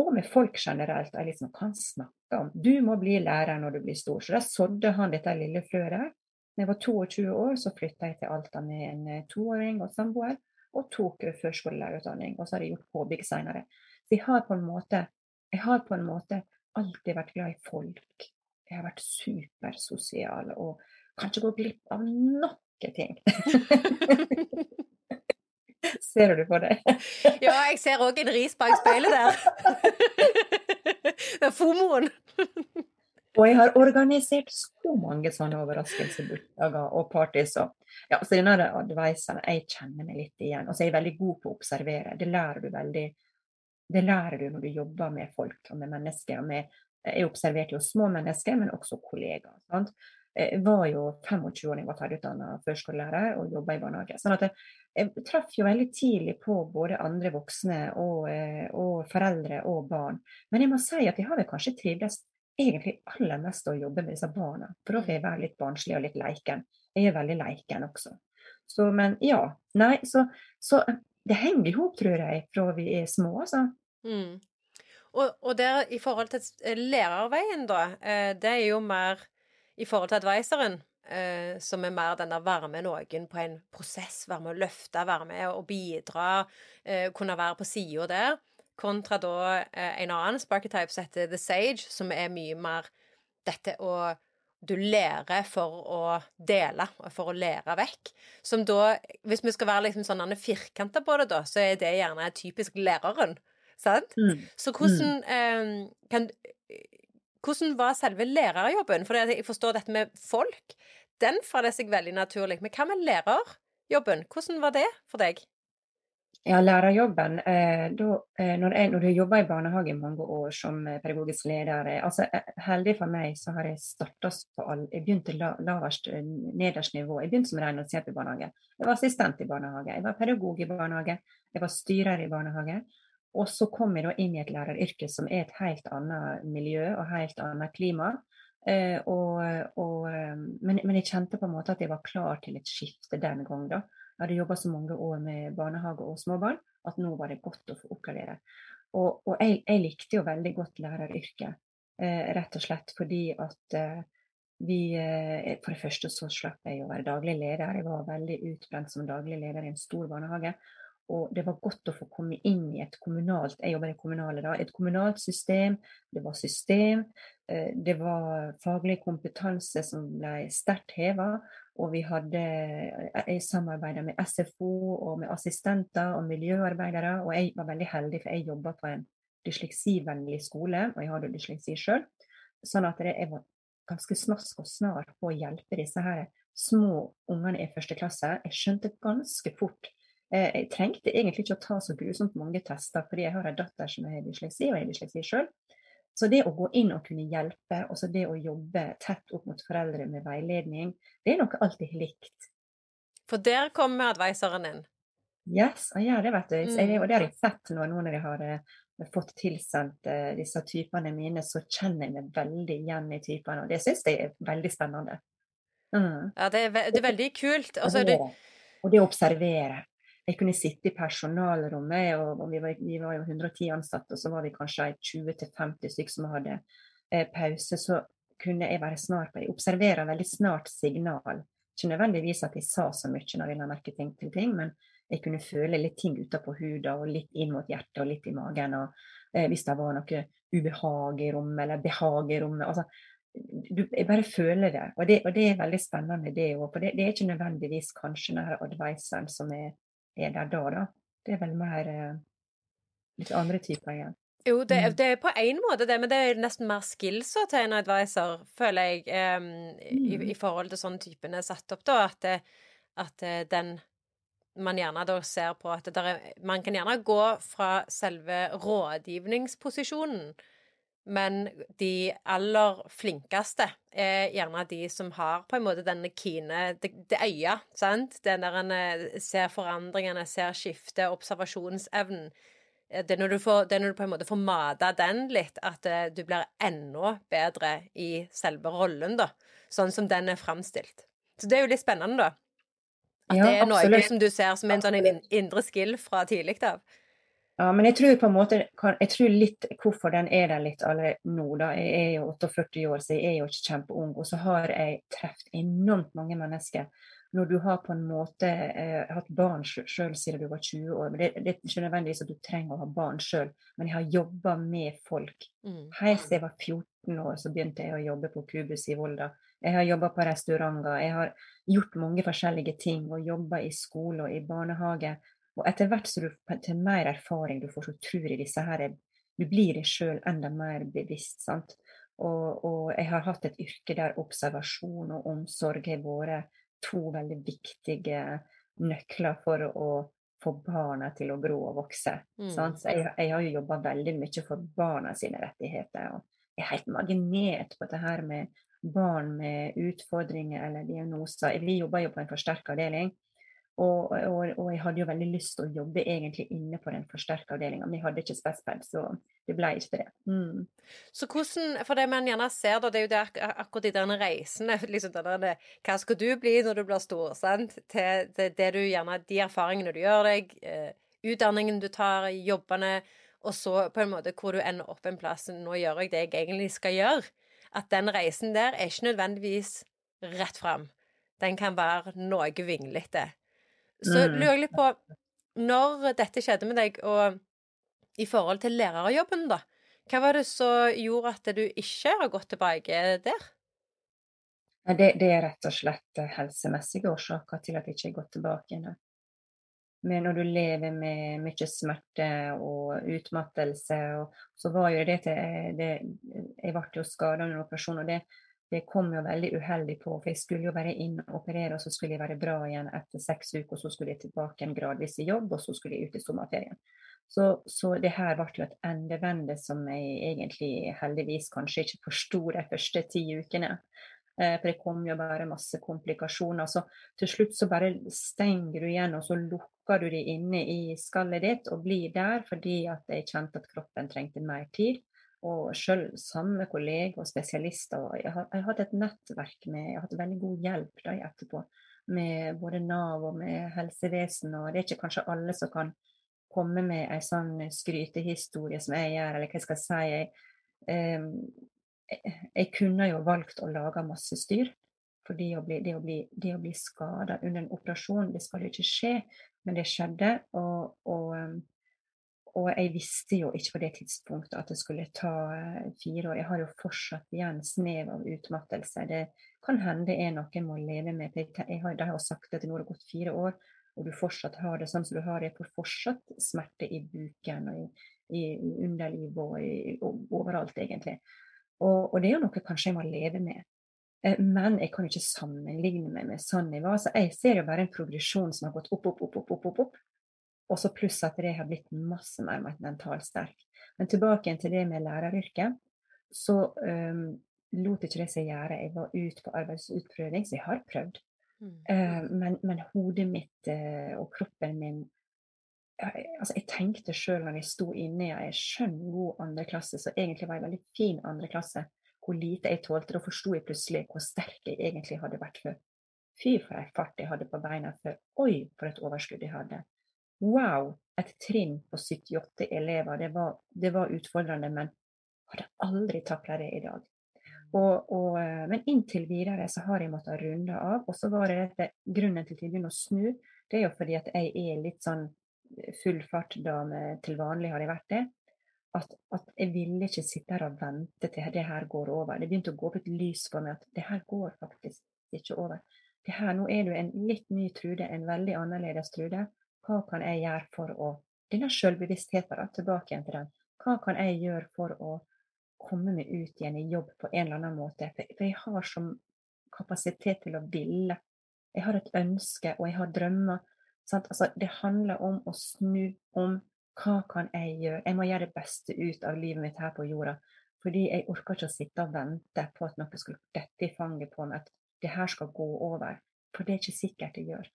Og med folk generelt. Jeg liksom kan snakke om du må bli lærer når du blir stor. Så da sådde han dette lille frøet der. Da jeg var 22 år, så flytta jeg til Alta med en eh, toåring og samboer, og tok eh, førskolelærerutdanning. Og så har jeg gjort påbygg seinere. Så jeg har, på en måte, jeg har på en måte alltid vært glad i folk. Jeg har vært supersosial og kanskje gå glipp av noen ting. Ser du på det? ja, jeg ser òg en ris bak speilet der. Det er fomoen. og jeg har organisert så mange sånne overraskelsesbursdager og parties. Og, ja, så denne advicen, jeg kjenner meg litt igjen. Og så er jeg veldig god på å observere. Det lærer du veldig det lærer du når du jobber med folk og med mennesker. Med, jeg observerte jo små mennesker, men også kollegaer. Sant? Jeg var jo 25 år da jeg var ferdigutdanna førskolelærer og jobba i barnehage. sånn at jeg, jeg traff jo veldig tidlig på både andre voksne og, eh, og, foreldre og barn. Men jeg må si at jeg har vel kanskje trivdes egentlig aller mest å jobbe med disse barna. For da får jeg være litt barnslig og litt leiken. Jeg er veldig leiken også. Så, men ja. Nei, så, så det henger i hop, tror jeg, fra vi er små, altså. Mm. Og, og der i forhold til lærerveien, da, eh, det er jo mer i forhold til advisoren, eh, som er mer denne varme noen på en prosess, være med å løfte, være med og bidra, eh, kunne være på sida der, kontra da eh, en annen sparketype som heter The Sage, som er mye mer dette å du lærer for å dele, for å lære vekk. Som da, hvis vi skal være liksom sånn firkanta på det, da, så er det gjerne typisk læreren. Sant? Mm. Så hvordan mm. eh, kan hvordan var selve lærerjobben? For jeg forstår dette med folk. Den faller seg veldig naturlig. Men hva med lærerjobben? Hvordan var det for deg? Ja, lærerjobben eh, da, eh, når, jeg, når du jobber i barnehage i mange år som eh, pedagogisk leder eh, altså eh, Heldig for meg så har jeg starta på all Jeg begynte la, lavest, nederst nivå. Jeg begynte som renholdshjelp i barnehage. Jeg var assistent i barnehage. Jeg var pedagog i barnehage. Jeg var styrer i barnehage. Og så kom jeg da inn i et læreryrke som er et helt annet miljø og helt annet klima. Eh, og, og, eh, men, men, jeg kjente på en måte at jeg var klar til et skifte den gang. da. Jeg hadde jobba så mange år med barnehage og småbarn at nå var det godt å få oppgradere. Og, og jeg, jeg, likte jo veldig godt læreryrket, eh, rett og slett fordi at eh, vi eh, For det første så slapp jeg å være daglig leder. Jeg var veldig utbrent som daglig leder i en stor barnehage. Og det var godt å få komme inn i et kommunalt jeg jobber i kommunale da, et kommunalt system. Det var system, eh, det var faglig kompetanse som ble sterkt heva. Og vi hadde Jeg samarbeida med SFO og med assistenter og miljøarbeidere. Og jeg var veldig heldig, for jeg jobba på en dysleksivennlig skole, og jeg hadde dysleksi sjøl. Sånn at jeg var ganske snask og snar på å hjelpe disse her små ungene i første klasse. Jeg skjønte ganske fort Eh, jeg trengte egentlig ikke å ta så grusomt mange tester, fordi jeg har en datter som har dysleksi, og jeg har dysleksi sjøl. Så det å gå inn og kunne hjelpe, og så det å jobbe tett opp mot foreldre med veiledning, det er noe alltid likt. For der kommer adviseren inn? Yes, han gjør det, vet du. Mm. Og det har jeg sett nå, når jeg har uh, fått tilsendt uh, disse typene mine, så kjenner jeg meg veldig igjen i typene, og det syns jeg er veldig spennende. Mm. Ja, det er, det er, veldig kult. Altså, det, og det å observere jeg kunne sitte i personalrommet, og, og vi, var, vi, var, jo 110 ansatte, og så var vi kanskje 20-50 stykker som hadde eh, pause. Så kunne jeg være snart på Jeg observerer veldig snart signal. Ikke nødvendigvis at jeg sa så mye når jeg la merke ting til ting, men jeg kunne føle litt ting utapå huden, og litt inn mot hjertet og litt i magen. og eh, Hvis det var noe ubehag i rommet eller behag i rommet. altså du, jeg bare føler det. Og det, og det er veldig spennende, det òg. For det, det, er ikke nødvendigvis kanskje denne adviseren som er er der da, da. Det er vel mer eh, litt andre typer igjen. Jo, det, mm. det, er på en måte det, men det er nesten mer skillsa til en advisor, føler jeg, um, i, i, forhold til sånn typen er satt opp, da, at, det, at eh, den man gjerne da ser på at er, Man kan gjerne gå fra selve rådgivningsposisjonen men de aller flinkeste er gjerne de som har på en måte denne kine Det, det øyet, sant? Det der en eh, ser forandringene, ser skiftet, observasjonsevnen. Eh, det er, får, det er når du på en måte får mata den litt, at eh, du blir enda bedre i selve rollen, da. Sånn som den er framstilt. Så det er jo litt spennende, da. At ja, det er noe som du ser som en sånn indre skill fra tidlig av. Ja, men jeg tror på en måte Jeg tror litt hvorfor den er der litt allerede nå, da. Jeg er jo 48 år, så jeg er jo ikke kjempeung. Og så har jeg truffet enormt mange mennesker. Når du har på en måte eh, hatt barn sjøl siden du var 20 år Det, det er ikke nødvendigvis at du trenger å ha barn sjøl, men jeg har jobba med folk. Mm. Helt siden jeg var 14 år, så begynte jeg å jobbe på Kubus i Volda. Jeg har jobba på restauranter. Jeg har gjort mange forskjellige ting og jobba i skole og i barnehage. Og etter hvert som du til mer erfaring du får, så tror jeg disse her Du blir deg sjøl enda mer bevisst. sant? Og, og, jeg har hatt et yrke der observasjon og omsorg har vært to veldig viktige nøkler for å få barna til å gro og vokse. Mm. Så jeg, jeg, har jo jobba veldig mye for barna sine rettigheter. og Jeg er helt magnet på dette her med barn med utfordringer eller diagnoser. Vi jobber jo på en forsterka avdeling. Og, og, og, jeg hadde jo veldig lyst til å jobbe egentlig inne på den forsterka avdelinga, men jeg hadde ikke spesped, så det ble ikke det. Mm. Så hvordan, for det man gjerne ser, da, det er jo det ak akkurat i denne reisen liksom denne, Hva skal du bli når du blir stor? sant? Til, til det du gjerne, De erfaringene du gjør deg, eh, utdanningen du tar, jobbene, og så på en måte hvor du ender opp en plass. Nå gjør jeg det jeg egentlig skal gjøre. At den reisen der er ikke nødvendigvis rett fram. Den kan være noe vinglete. Så mm. lurer jeg litt på Når dette skjedde med deg, og i forhold til lærerjobben, da, hva var det som gjorde at du ikke har gått tilbake der? Det, det er rett og slett helsemessige årsaker til at jeg ikke har gått tilbake. igjen. Men når du lever med mye smerte og utmattelse, og så var jo det til det, Jeg ble jo skada under operasjon, og det, det kom jo veldig uheldig på, for jeg skulle jo bare inn og operere, og så skulle jeg være bra igjen etter seks uker, og så skulle jeg tilbake en gradvis i jobb, og så skulle jeg ut i sommerferien. Så, så det her ble jo et endevende som jeg egentlig heldigvis kanskje ikke forsto de første ti ukene. Eh, for det kom jo bare masse komplikasjoner. Så til slutt så bare stenger du igjen, og så lukker du det inne i skallet ditt og blir der fordi at jeg kjente at kroppen trengte mer tid. Og selv samme kollega og spesialister. Jeg, har, jeg har hatt et nettverk med Jeg har hatt veldig god hjelp da etterpå. Med både Nav og med helsevesen. Og det er ikke kanskje alle som kan komme med en sånn skrytehistorie som jeg gjør, eller hva jeg skal si. Jeg, eh, jeg kunne jo valgt å lage masse styr. For det å bli, det bli, bli skada under en operasjon, det skal jo ikke skje, men det skjedde. Og, og og jeg visste jo ikke på det tidspunktet at det skulle ta eh, fire år. Jeg har jo fortsatt igjen snev av utmattelse. Det kan hende det er noe jeg må leve med. Jeg har, de har sagt at det nå har gått fire år, og du fortsatt har det sånn som du har det. Jeg fortsatt smerte i buken og i, i underlivet og, i, og, overalt, egentlig. Og, og, det er jo noe kanskje jeg må leve med. Eh, men jeg kan jo ikke sammenligne meg med sånn jeg var. Så jeg ser jo bare en progresjon som har gått opp, opp, opp, opp, opp, opp og så pluss at jeg har blitt masse mer mentalt sterk. Men tilbake igjen til det med læreryrket. Så um, lot ikke det seg gjøre. Jeg var ute på arbeidsutprøving, så jeg har prøvd. Mm. Uh, men, men, hodet mitt uh, og kroppen min jeg, altså jeg tenkte sjøl når jeg sto inne i en skjønn, god andreklasse, så egentlig var jeg veldig fin andreklasse, hvor lite jeg tålte. Da forsto jeg plutselig hvor sterk jeg egentlig hadde vært før. Fy for ei fart jeg hadde på beina før. Oi, for et overskudd jeg hadde. Wow, et trinn på 78 elever. Det var, det var utfordrende, men hadde aldri takla det i dag. Og, og, eh, men inntil videre så har jeg måttet runde av. Og så var det dette, grunnen til at jeg begynner å snu, det er jo fordi at jeg er litt sånn full fart-dame til vanlig, har jeg vært det. At, at, jeg ville ikke sitte her og vente til det her går over. Det begynte å gå opp et lys for meg at det her går faktisk ikke over. Det her, nå er du en litt ny Trude, en veldig annerledes Trude. Hva kan jeg gjøre for å Denne selvbevisstheten, tilbake igjen til den. Hva kan jeg gjøre for å komme meg ut igjen i jobb på en eller annen måte? For jeg har som kapasitet til å ville. Jeg har et ønske, og jeg har drømmer. Altså, det handler om å snu om. Hva kan jeg gjøre? Jeg må gjøre det beste ut av livet mitt her på jorda. Fordi jeg orker ikke å sitte og vente på at noe skulle dette i fanget på meg, at det her skal gå over. For det er ikke sikkert det gjør.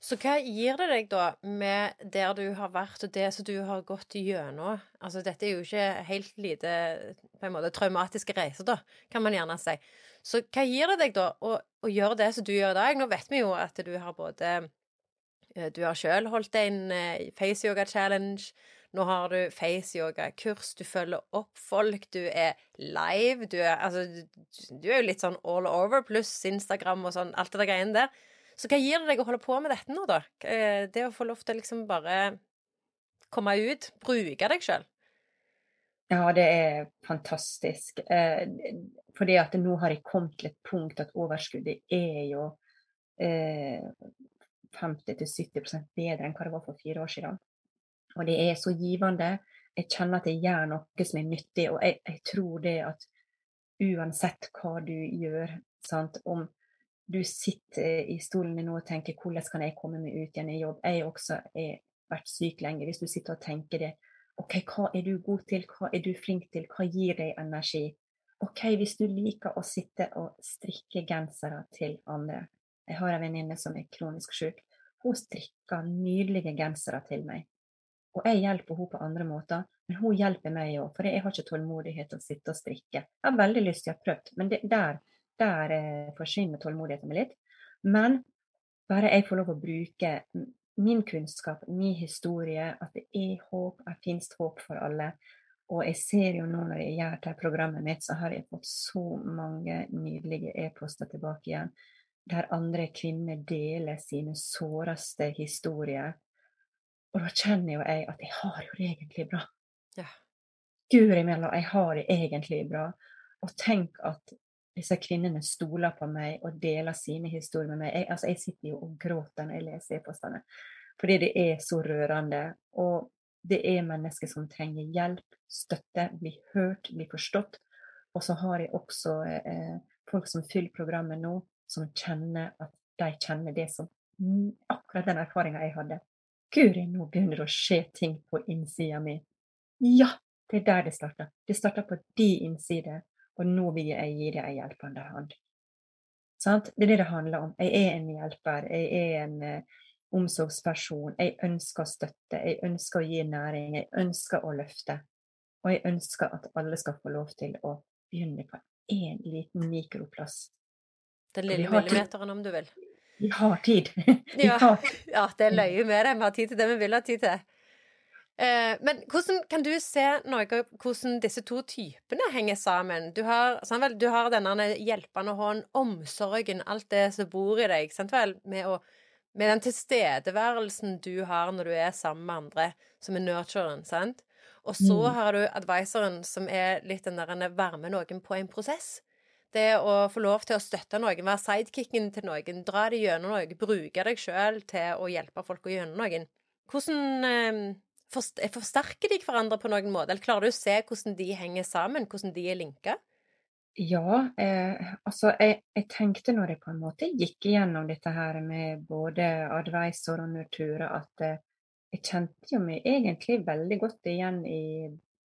Så hva gir det deg da med der du har vært, og det som du har gått gjennom? Altså dette er jo ikke helt lite på en måte traumatiske reiser, da, kan man gjerne si. Så hva gir det deg da å, å gjøre det som du gjør i dag? Nå vet vi jo at du har både Eh, du har sjøl holdt en eh, face-yoga challenge. Nå har du face-yoga-kurs, du følger opp folk, du er live. Du er, altså, du er jo litt sånn all over, pluss Instagram og sånn, alt det der greiene der. Så hva gir det deg å holde på med dette nå, da? Eh, det å få lov til liksom bare komme ut, bruke deg sjøl? Ja, det er fantastisk. fordi at nå har jeg kommet til et punkt at overskuddet er jo eh, 50-70% bedre enn hva det var for fire år siden. Og det er så givende. Jeg kjenner at jeg gjør noe som er nyttig, og jeg, jeg tror det at uansett hva du gjør, sant, om du sitter i stolen din nå og tenker 'hvordan kan jeg komme meg ut igjen i jobb'? Jeg også har vært syk lenge. Hvis du sitter og tenker det, OK, hva er du god til, hva er du flink til, hva gir deg energi? OK, hvis du liker å sitte og strikke gensere til andre, jeg har en venninne som er kronisk syk. Hun strikker nydelige gensere til meg. Og jeg hjelper henne på andre måter, men hun hjelper meg òg, for jeg har ikke tålmodighet til å sitte og strikke. Jeg har veldig lyst til å ha prøvd, men det, der, der eh, forsvinner tålmodigheten min litt. Men bare jeg får lov å bruke min kunnskap, min historie, at det er håp, det finnes håp for alle. Og jeg ser jo nå når jeg gjør det programmet mitt, så har jeg fått så mange nydelige e-poster tilbake igjen der andre kvinner deler sine såreste historier. Og da kjenner jo jeg at jeg har jo det egentlig bra. Ja. Guri malla, jeg har det egentlig bra. Og tenk at disse kvinnene stoler på meg og deler sine historier med meg. Jeg, altså, jeg sitter jo og gråter når jeg leser e-postene, fordi det er så rørende. Og det er mennesker som trenger hjelp, støtte, bli hørt, bli forstått. Og så har jeg også eh, folk som fyller programmet nå, som kjenner at de kjenner det som akkurat den erfaringa jeg hadde. Guri, nå begynner det å skje ting på innsida mi. Ja, det er der det starter. Det starter på de innsider, og nå vil jeg gi deg en hjelpende hånd. Sant? Det er det det handler om. Jeg er en hjelper. Jeg er en uh, omsorgsperson. Jeg ønsker å støtte. Jeg ønsker å gi næring. Jeg ønsker å løfte. Og jeg ønsker at alle skal få lov til å begynne på én liten mikroplass den lille millimeteren, om du vil. Vi har tid. Vi ja. har. ja, det er løye med det. Vi har tid til det vi vil ha tid til. Eh, men hvordan kan du se noe hvordan disse to typene henger sammen? Du har, sant vel, du har denne hjelpende hånd, omsorgen, alt det som bor i deg, sant vel? Med, å, med den tilstedeværelsen du har når du er sammen med andre, som er nurturen, sant? Og så mm. har du advisoren, som er litt den der varme noen på en prosess. Det å få lov til å støtte noen, være sidekicken til noen, dra det gjennom noe, bruke deg sjøl til å hjelpe folk å gjennom noen. Hvordan eh, forsterker de hverandre på noen måte, eller klarer du å se hvordan de henger sammen, hvordan de er linka? Ja, eh, altså jeg, jeg, tenkte når jeg på en måte gikk igjennom dette her med både advisor og Nurtura, at eh, jeg kjente jo meg egentlig veldig godt igjen i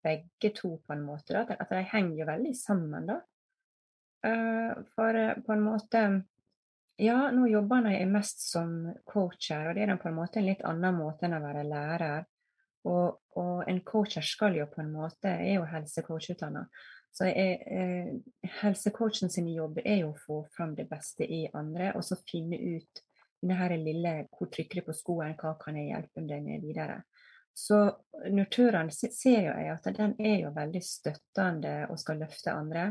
begge to, på en måte. Da. At de henger jo veldig sammen, da. Eh, for eh, på en måte Ja, nå jobber jeg mest som coach her, og det er på en måte en litt annen måte enn å være lærer. Og, og en coacher skal jo på en måte er jo helsecoachutdanna. Så jeg, eh, helsecoachen sin jobb er jo å få fram det beste i andre, og så finne ut denne lille hvor trykker det på skoen, hva kan jeg hjelpe deg med videre. Så Nurturen ser jo jeg at den er jo veldig støttende og skal løfte andre.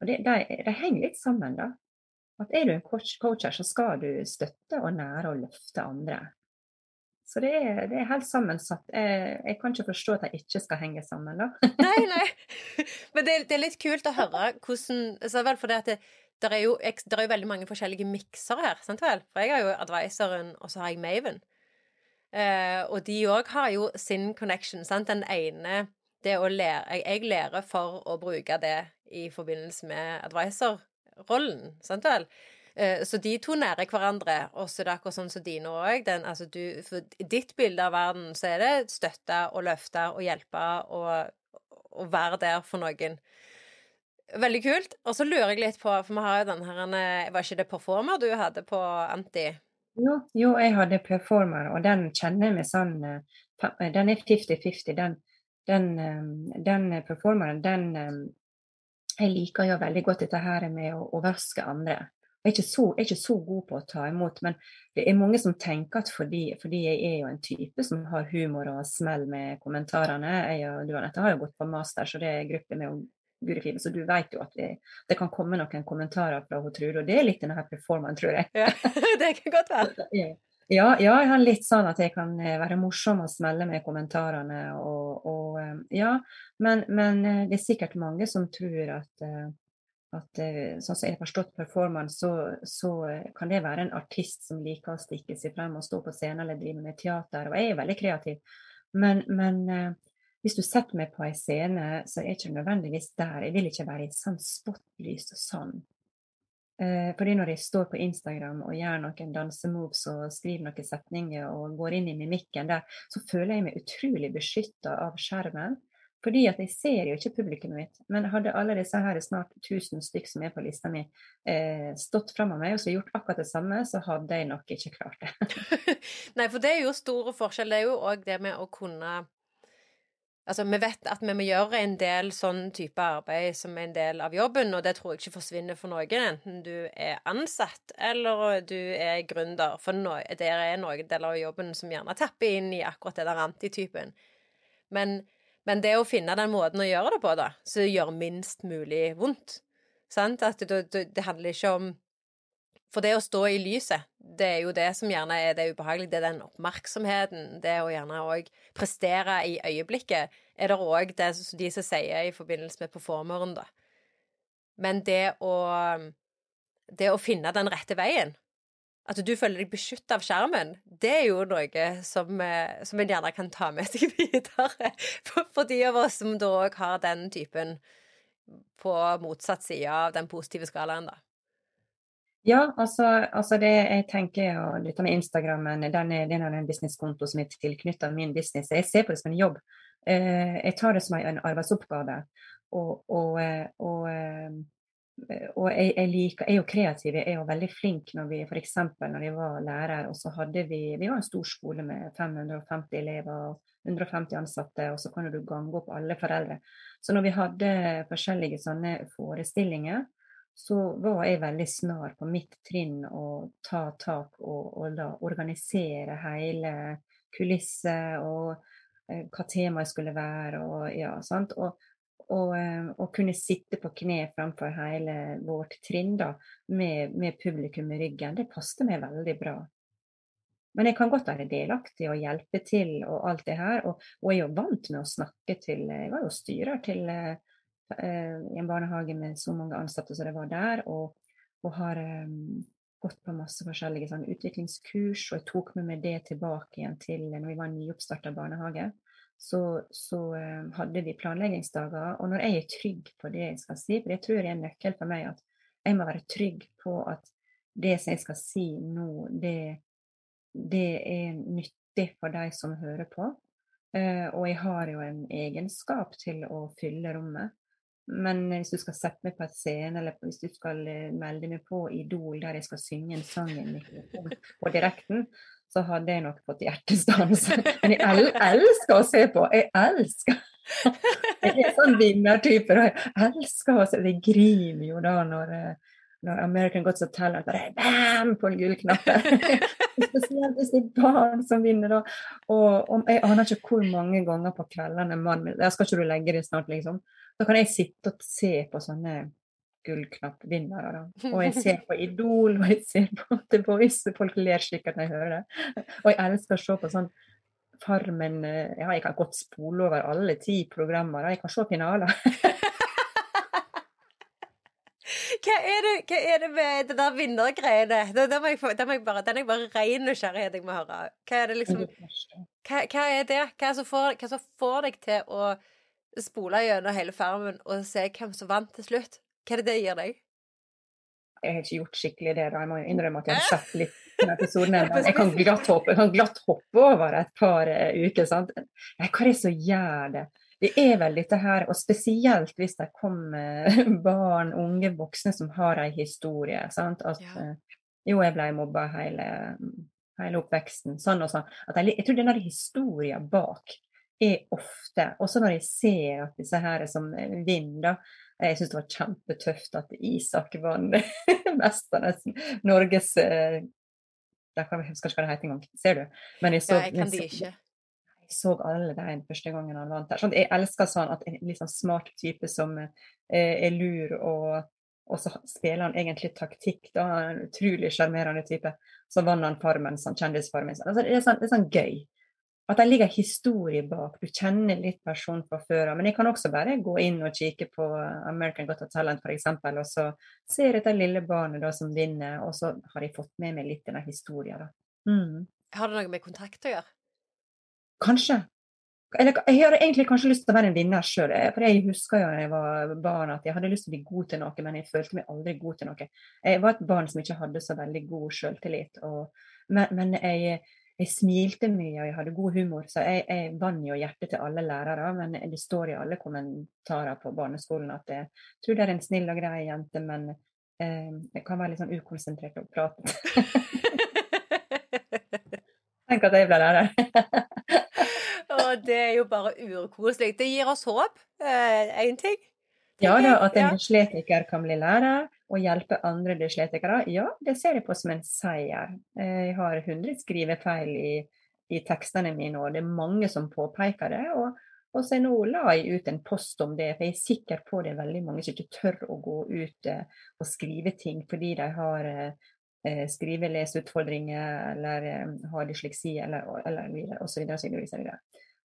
Og det, de, de, henger litt sammen, da. At er du en coach, coacher, så skal du støtte og nære og løfte andre. Så det er, det er helt sammensatt. Jeg, jeg, kan ikke forstå at de ikke skal henge sammen, da. nei, nei. Men det, det, er litt kult å høre hvordan så vel for det at det, der er jo, der er jo veldig mange forskjellige mikser her, sant vel? For jeg har jo advisoren, og så har jeg Maven. Eh, og de òg har jo sin connection, sant. Den ene det å lære jeg, jeg, lærer for å bruke det i forbindelse med advisor-rollen, sant vel? Eh, så de to nærer hverandre, og så er det akkurat sånn som dine òg. Altså for ditt bilde av verden så er det støtte og løfte og hjelpe og, og være der for noen. Veldig kult. Og så lurer jeg litt på, for vi har jo den her Var ikke det performer du hadde på Anti? Jo, jo jeg hadde performer, og den kjenner jeg med sånn eh, Den er 50-50. Den, den, den performeren, den Jeg liker jo veldig godt dette her med å overraske andre. Jeg er, så, jeg er, ikke så, god på å ta imot, men det er mange som tenker at fordi, fordi jeg er jo en type som har humor og smell med kommentarene Jeg og du Anette har jo gått på master, så det er gruppe med Guri Fine, så du vet jo at det, det, kan komme noen kommentarer fra Trude, og det er litt denne performance, tror jeg. Ja, det kan godt være. Ja, ja, jeg har litt sånn at jeg kan eh, være morsom og smelle med kommentarene. Og, og eh, ja, men, men, eh, det er sikkert mange som tror at, at sånn som jeg har forstått performance, så, så, kan det være en artist som liker å stikke seg frem og stå på scenen eller drive med teater. Og jeg er veldig kreativ. Men, men hvis du setter meg på en scene, så er det ikke nødvendigvis der. Jeg vil ikke være i et sånt spotlys og sånn. Eh, fordi når jeg står på Instagram og gjør noen dansemoves og skriver noen setninger og går inn i mimikken der, så føler jeg meg utrolig beskytta av skjermen. Fordi at jeg ser jo ikke publikummet mitt. Men hadde alle disse her snart 1000 stykk som er på lista mi, eh, stått fram av meg og så gjort akkurat det samme, så hadde jeg nok ikke klart det. Nei, for det er jo store forskjell. Det er jo òg det med å kunne Altså, vi vet at vi må gjøre en del sånn type arbeid som er en del av jobben, og det tror jeg ikke forsvinner for noen, enten du er ansatt eller du er gründer. For no, det er noen deler av jobben som gjerne tapper inn i akkurat det der antitypen. Men, men det å finne den måten å gjøre det på, da, som gjør minst mulig vondt Sant? At det, det, det handler ikke om for det å stå i lyset, det er jo det som gjerne er det ubehagelige. Det er den oppmerksomheten. Det å gjerne òg prestere i øyeblikket, er det òg de som sier i forbindelse med performeren, da. Men det å Det å finne den rette veien, at du føler deg beskytta av skjermen, det er jo noe som, eh, som en gjerne kan ta med seg videre. For, for de av oss som da òg har den typen på motsatt side av den positive skalaen, da. Ja, altså, altså, det jeg tenker, og dette med Instagrammen, den er, den er en businesskonto som er tilknyttet min business. Jeg ser på det som en jobb. Eh, jeg tar det som en arbeidsoppgave. Og, og, eh, og, og jeg, jeg, liker, er jo kreativ. Jeg er jo veldig flink når vi f.eks. når jeg var lærer, og så hadde vi Vi var en stor skole med 550 elever og 150 ansatte, og så kan du gange opp alle foreldre. Så når vi hadde forskjellige sånne forestillinger, så var jeg veldig snar på mitt trinn å ta tak og, og da organisere hele kulisset og eh, hva temaet skulle være og ja, sant. Og, og, eh, kunne sitte på kne framfor hele vårt trinn da, med, med publikum i ryggen, det passet meg veldig bra. Men jeg kan godt være delaktig og hjelpe til og alt det her. Og, og jeg er jo vant med å snakke til Jeg var jo styrer til eh, Eh, en barnehage med så mange ansatte som det var der, og, og har um, gått på masse forskjellige sånn, utviklingskurs. Og jeg tok med meg det tilbake igjen til når vi var en nyoppstarta barnehage. Så, så um, hadde vi planleggingsdager. Og når jeg er trygg på det jeg skal si, for det tror jeg er en nøkkel for meg, at jeg må være trygg på at det som jeg skal si nå, det, det er nyttig for de som hører på. Uh, og jeg har jo en egenskap til å fylle rommet. Men hvis du skal sette meg på et scene, eller hvis du skal eh, melde meg på Idol der jeg skal synge en sang på direkten, så hadde jeg nok fått hjertestans. Men jeg el elsker å se på. Jeg elsker! Jeg er sånn vinnertype. Og jeg elsker å se Jeg griner jo da når, eh, når American Got Talent bare bam på gullknappen. Spesielt hvis det er barn som vinner da. Og, og jeg aner ikke hvor mange ganger på kveldene mannen min skal ikke du legge det snart, liksom? Da kan jeg sitte og se på sånne gullknappvinnere. Og jeg ser på Idol, og jeg ser på The Voice. Folk ler sikkert når jeg hører det. Og jeg elsker å se på sånn Farmen eh, Ja, jeg kan godt spole over alle ti programmer. Jeg kan se finaler. Hva er, det, hva er det med det der vinnergreiene? Den må jeg, bare, den er bare ren nysgjerrighet jeg må høre. Hva er det liksom Hva, hva er det? Hva, som får, hva som får deg til å spole gjennom hele farmen og se hvem som vant til slutt. Hva er det det gir deg? Jeg har ikke gjort skikkelig det. da. Jeg må innrømme at jeg har sett litt på episoden. Jeg kan glatt hoppe, kan glatt hoppe over et par uh, uker. sant? Hva er det som gjør det? Det er vel dette her, og spesielt hvis det kommer barn, unge voksne som har en historie. sant? At ja. uh, jo, jeg ble mobba hele, hele oppveksten, sånn og sånn. Jeg, jeg tror den historien bak er ofte Også når jeg ser at disse her som vinner, Jeg syns det var kjempetøft at Isak vant Mesternes Norges eh, Jeg husker ikke hva det heter engang. Ser du? Men jeg så, ja, jeg kan de ikke. Jeg så alle de første gangen han vant der. Sånn, jeg elsker sånn at en sånn smart type som eh, er lur og og så spiller han egentlig taktikk. da, En utrolig sjarmerende type. Så vant han Farmen, sånn kjendisfarmen. Altså, det, er sånn, det er sånn gøy. At det ligger historie bak. Du kjenner litt personen fra før av. Men jeg kan også bare gå inn og kikke på American Got a Talent f.eks. Og så ser jeg dette lille barnet da som vinner, og så har jeg fått med meg litt denne historien. Mm. Har det noe med kontakt å gjøre? Kanskje. Eller, jeg hadde egentlig kanskje lyst til å være en vinner sjøl. For jeg husker jo da jeg var barn at jeg hadde lyst til å bli god til noe, men jeg følte meg aldri god til noe. Jeg var et barn som ikke hadde så veldig god selvtillit. men, men jeg, jeg, smilte mye og jeg hadde god humor, så jeg, jeg vant jo hjertet til alle lærere. Men det står i alle kommentarer på barneskolen at jeg tror det er en snill og grei jente, men eh, jeg kan være litt sånn ukonsentrert og prate. Tenk at jeg ble lærer. Og det er jo bare urkoselig. Det gir oss håp. Én eh, ting. Ja da, at en dysletiker kan bli lærer og hjelpe andre dysletikere, Ja, det ser jeg på som en seier. Eh, jeg har 100 skrivefeil i, i tekstene mine, og det er mange som påpeker det. og og så nå la jeg ut en post om det, for jeg er sikker på det er veldig mange som ikke tør å gå ut eh, og skrive ting fordi de har eh, skrive- leseutfordringer eller eh, har dysleksi eller, eller videre, osv.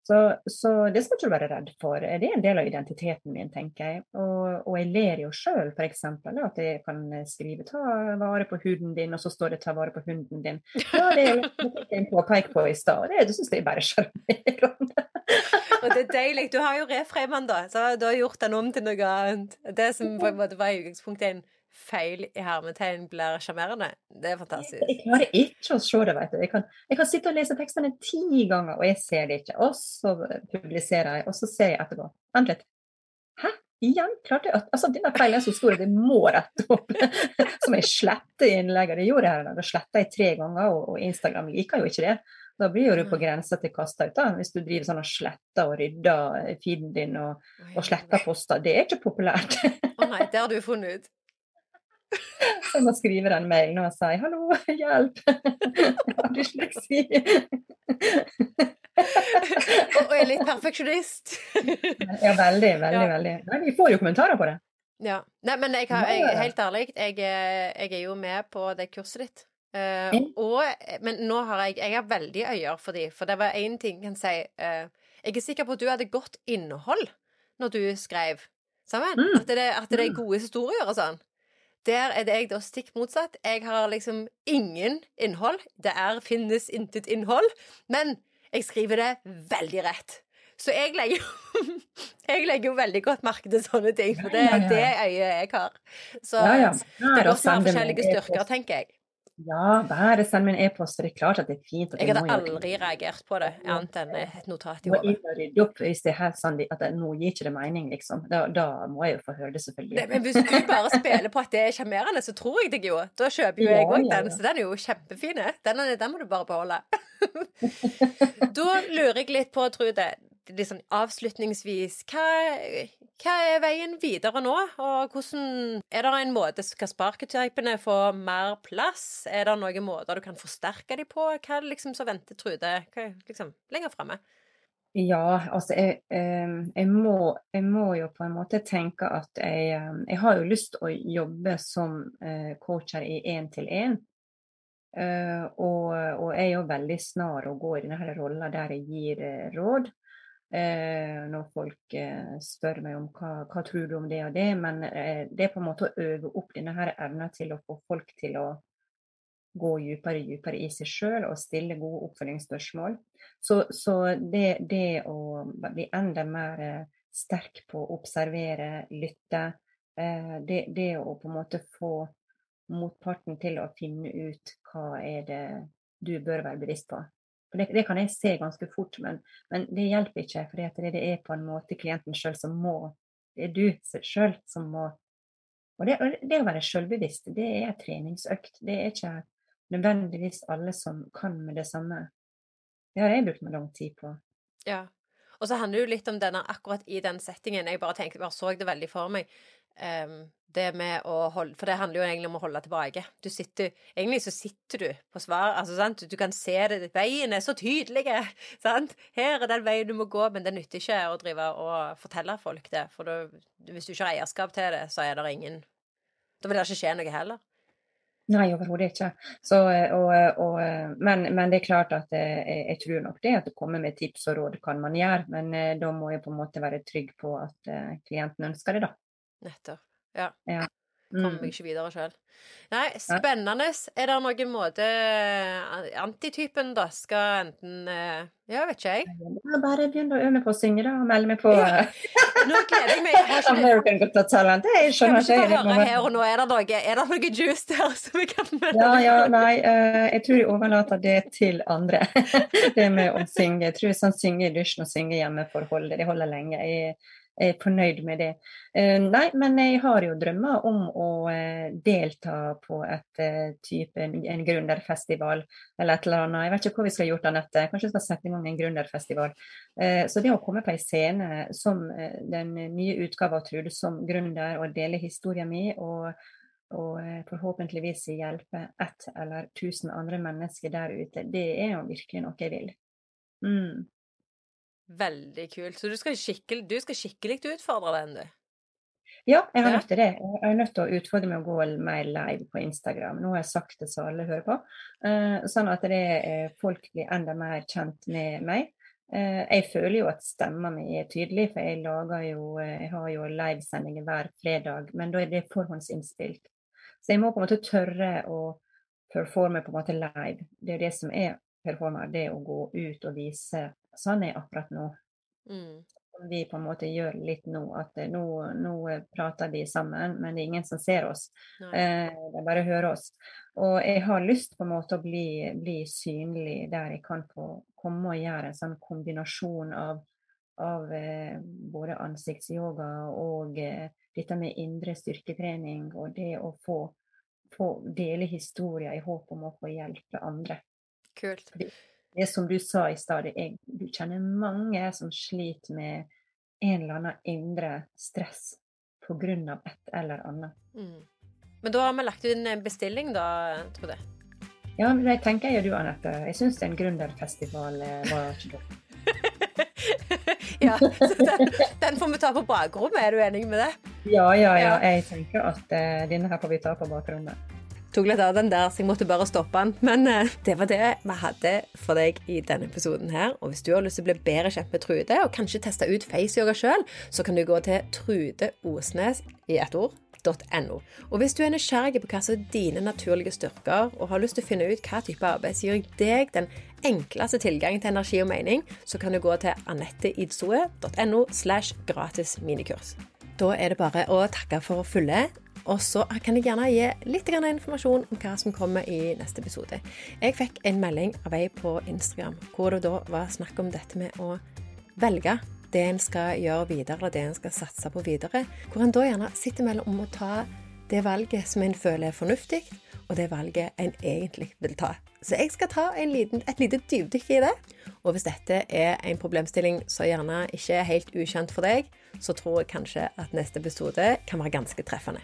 Så, så, det skal ikke du være redd for. Det er en del av identiteten min, tenker jeg. Og, og jeg ler jo sjøl, f.eks. At jeg kan skrive 'ta vare på huden din', og så står det 'ta vare på hunden din'. Ja, det er en påpek på i stad. Det, det syns jeg bare er sjarmerende. og det er deilig. Du har jo reframen, da. Så du har gjort den om til noe annet. Det som på en måte var utgangspunktet feil i hermetegn blir sjarmerende. Det er fantastisk. Jeg, klarer ikke å se det, vet du. Jeg kan, jeg kan, sitte og lese tekstene ti ganger, og jeg ser det ikke. Og så publiserer jeg, og så ser jeg etterpå. Vent litt. Hæ? Igjen? Klarte jeg Altså, denne feilen er så stor at jeg må rette opp. Som jeg sletter innlegget. Det gjorde jeg her. Da sletta jeg tre ganger, og, og Instagram liker jo ikke det. Da blir du på grensa til kasta ut, da, hvis du driver sånn og sletter og rydder feeden din og, og sletter poster. Det er ikke populært. Å oh nei, det har du funnet ut. Jeg skriver skrive den mailen og si 'hallo, hjelp', har dysleksi. og er litt perfeksjonist. ja, veldig, veldig. Ja. veldig. Men vi får jo kommentarer på det. Ja. Nei, men jeg, har, jeg, helt ærlig, jeg, jeg, er jo med på det kurset ditt. Uh, og, men nå har jeg Jeg har veldig øyer for de, for det var én ting jeg kan si. Uh, jeg er sikker på at du hadde godt innhold når du skrev sammen. Mm. At, det, at det er mm. gode historier og sånn. Der er det jeg da stikk motsatt. Jeg har liksom ingen innhold. Det er, finnes intet innhold. Men jeg skriver det veldig rett. Så jeg legger, jeg legger jo veldig godt merke til sånne ting, for det er det øyet jeg har. Så det er også forskjellige styrker, tenker jeg. Ja, bare send meg en e-post. for Det er klart at det er fint. jeg hadde aldri reagert på det, annet enn et notat i hodet. Rydde opp hvis det er helt sånn at nå gir ikke det mening, liksom. Da, da, må jeg jo få høre det, selvfølgelig. Det, men hvis du bare spiller på at det er sjarmerende, så tror jeg deg jo. Da kjøper jo jeg òg ja, ja, den, så den er jo kjempefin. Den, den må du bare beholde. da lurer jeg litt på, Trude, litt sånn avslutningsvis, hva, hva, er veien videre nå? Og hvordan Er det en måte Skal sparketypene få mer plass? Er det noen måter du kan forsterke dem på? Hva er det liksom som venter Trude liksom, lenger framme? Ja, altså jeg, jeg, må, jeg, må, jo på en måte tenke at jeg, jeg har jo lyst å jobbe som eh, coacher i én-til-én. Og, og, jeg er jo veldig snar å gå i denne rolla der jeg gir råd eh, når folk eh, spør meg om hva, hva tror du om det og det. Men eh, det er på en måte å øve opp denne her evna til å få folk til å gå dypere og dypere i seg sjøl og stille gode oppfølgingsspørsmål. Så, så det, det, å bli enda mer eh, sterk på å observere, lytte, eh, det, det å på en måte få motparten til å finne ut hva er det du bør være bevisst på. For det, det, kan jeg se ganske fort, men, men det hjelper ikke. For det, det er på en måte klienten sjøl som må. Det er du sjøl som må. Og det, det å være sjølbevisst, det er en treningsøkt. Det er ikke nødvendigvis alle som kan med det samme. Det har jeg brukt meg lang tid på. Ja. Og så handler det jo litt om denne akkurat i den settingen. Jeg bare tenkte, bare så det veldig for meg. Um, det med å holde For det handler jo egentlig om å holde tilbake. Du sitter Egentlig så sitter du på svar. Altså, sant? Du kan se det. Veien er så tydelig. Sant? Her er den veien du må gå, men det nytter ikke å drive og fortelle folk det. For da, hvis du ikke har eierskap til det, så er det ingen Da vil det ikke skje noe heller. Nei, overhodet ikke. Så, og, og, men, men, det er klart at jeg, eh, jeg, tror nok det at å komme med tips og råd kan man gjøre, men eh, da må jeg på en måte være trygg på at klienten ønsker det, da. Nettopp. Ja. ja. Kommer meg mm. ikke videre sjøl. Nei, spennende. Er det noen måte eh, Antitypen, da, skal enten eh, Ja, vet ikke jeg. Bare begynn å øve på å synge, da. Og melde meg på ja. Nå gleder jeg meg. Ikke American Got Talent. Jeg skjønner ikke. Høre her og nå? Er det noe, er det noe juice der som vi kan melde Ja, ja, nei. Jeg tror jeg overlater det til andre. det med å synge. Jeg tror sånn synge i dusjen og synge hjemme for å det holder lenge. Jeg, er fornøyd med det. Uh, nei, men jeg har jo drømmer om å uh, delta på et uh, type, en, gründerfestival eller et eller annet. Jeg vet ikke hva vi skal gjort, Anette. Kanskje vi skal sette i gang en gründerfestival. så det å komme på en scene som den nye utgaven av Trude som gründer og dele historien min og og forhåpentligvis hjelpe ett eller tusen andre mennesker der ute, det er jo virkelig noe jeg vil. Mm. Veldig kult. Så du skal skikkelig, du skal skikkelig utfordre den, du? Ja, jeg har nødt til det. Jeg er nødt til å utfordre meg å gå mer live på Instagram. Nå har jeg sagt det så alle hører på. Uh, sånn at det, uh, folk blir enda mer kjent med meg. Uh, jeg føler jo at stemma mi er tydelig, for jeg lager jo Jeg har jo livesendinger hver fredag, men da er det forhåndsinnspilt. Så jeg må på en måte tørre å performe på en måte live. Det er jo det som er performer, det å gå ut og vise sånn er akkurat nå. Mm. Vi på en måte gjør litt nå, at nå, nå, prater vi sammen, men det er ingen som ser oss. Eh, de bare hører oss. Og jeg har lyst på en måte å bli, bli synlig der jeg kan få komme og gjøre en sånn kombinasjon av, av eh, både ansiktsyoga og eh, dette med indre styrketrening og det å få, få dele historier i håp om å få hjelpe andre. Kult. Det er som du sa i stad, du kjenner mange som sliter med en eller annen indre stress pga. et eller annet. Mm. Men da har vi lagt inn en bestilling, da, jeg. Ja, men det tenker jeg du, Anette. Jeg syns en gründerfestival eh, var ikke ja, den, den, får vi ta på bakrommet, er du enig med det? Ja, ja, ja. Jeg tenker at uh, denne her får vi ta på bakrommet tok litt av den der, så jeg måtte bare stoppe den. Men uh, det var det vi hadde for deg i denne episoden her. Og hvis du har lyst til å bli bedre kjent med Trude, og kanskje teste ut faceyoga sjøl, så kan du gå til Trude Osnes i ett ord. .no. Og hvis du er nysgjerrig på hva som er dine naturlige styrker, og har lyst til å finne ut hva type arbeid som gir deg den enkleste tilgangen til energi og mening, så kan du gå til anetteidsoe.no slash gratis minikurs. Da er det bare å takke for følget og så kan jeg gjerne gi litt informasjon om hva som kommer i neste episode. Jeg fikk en melding av ei på Instagram hvor det da var snakk om dette med å velge det en skal gjøre videre, eller det en skal satse på videre. Hvor en da gjerne sitter mellom om å ta det valget som en føler er fornuftig, og det valget en egentlig vil ta. Så jeg skal ta liten, et lite dypdykk i det. Og hvis dette er en problemstilling som gjerne ikke er helt ukjent for deg, så tror jeg kanskje at neste episode kan være ganske treffende.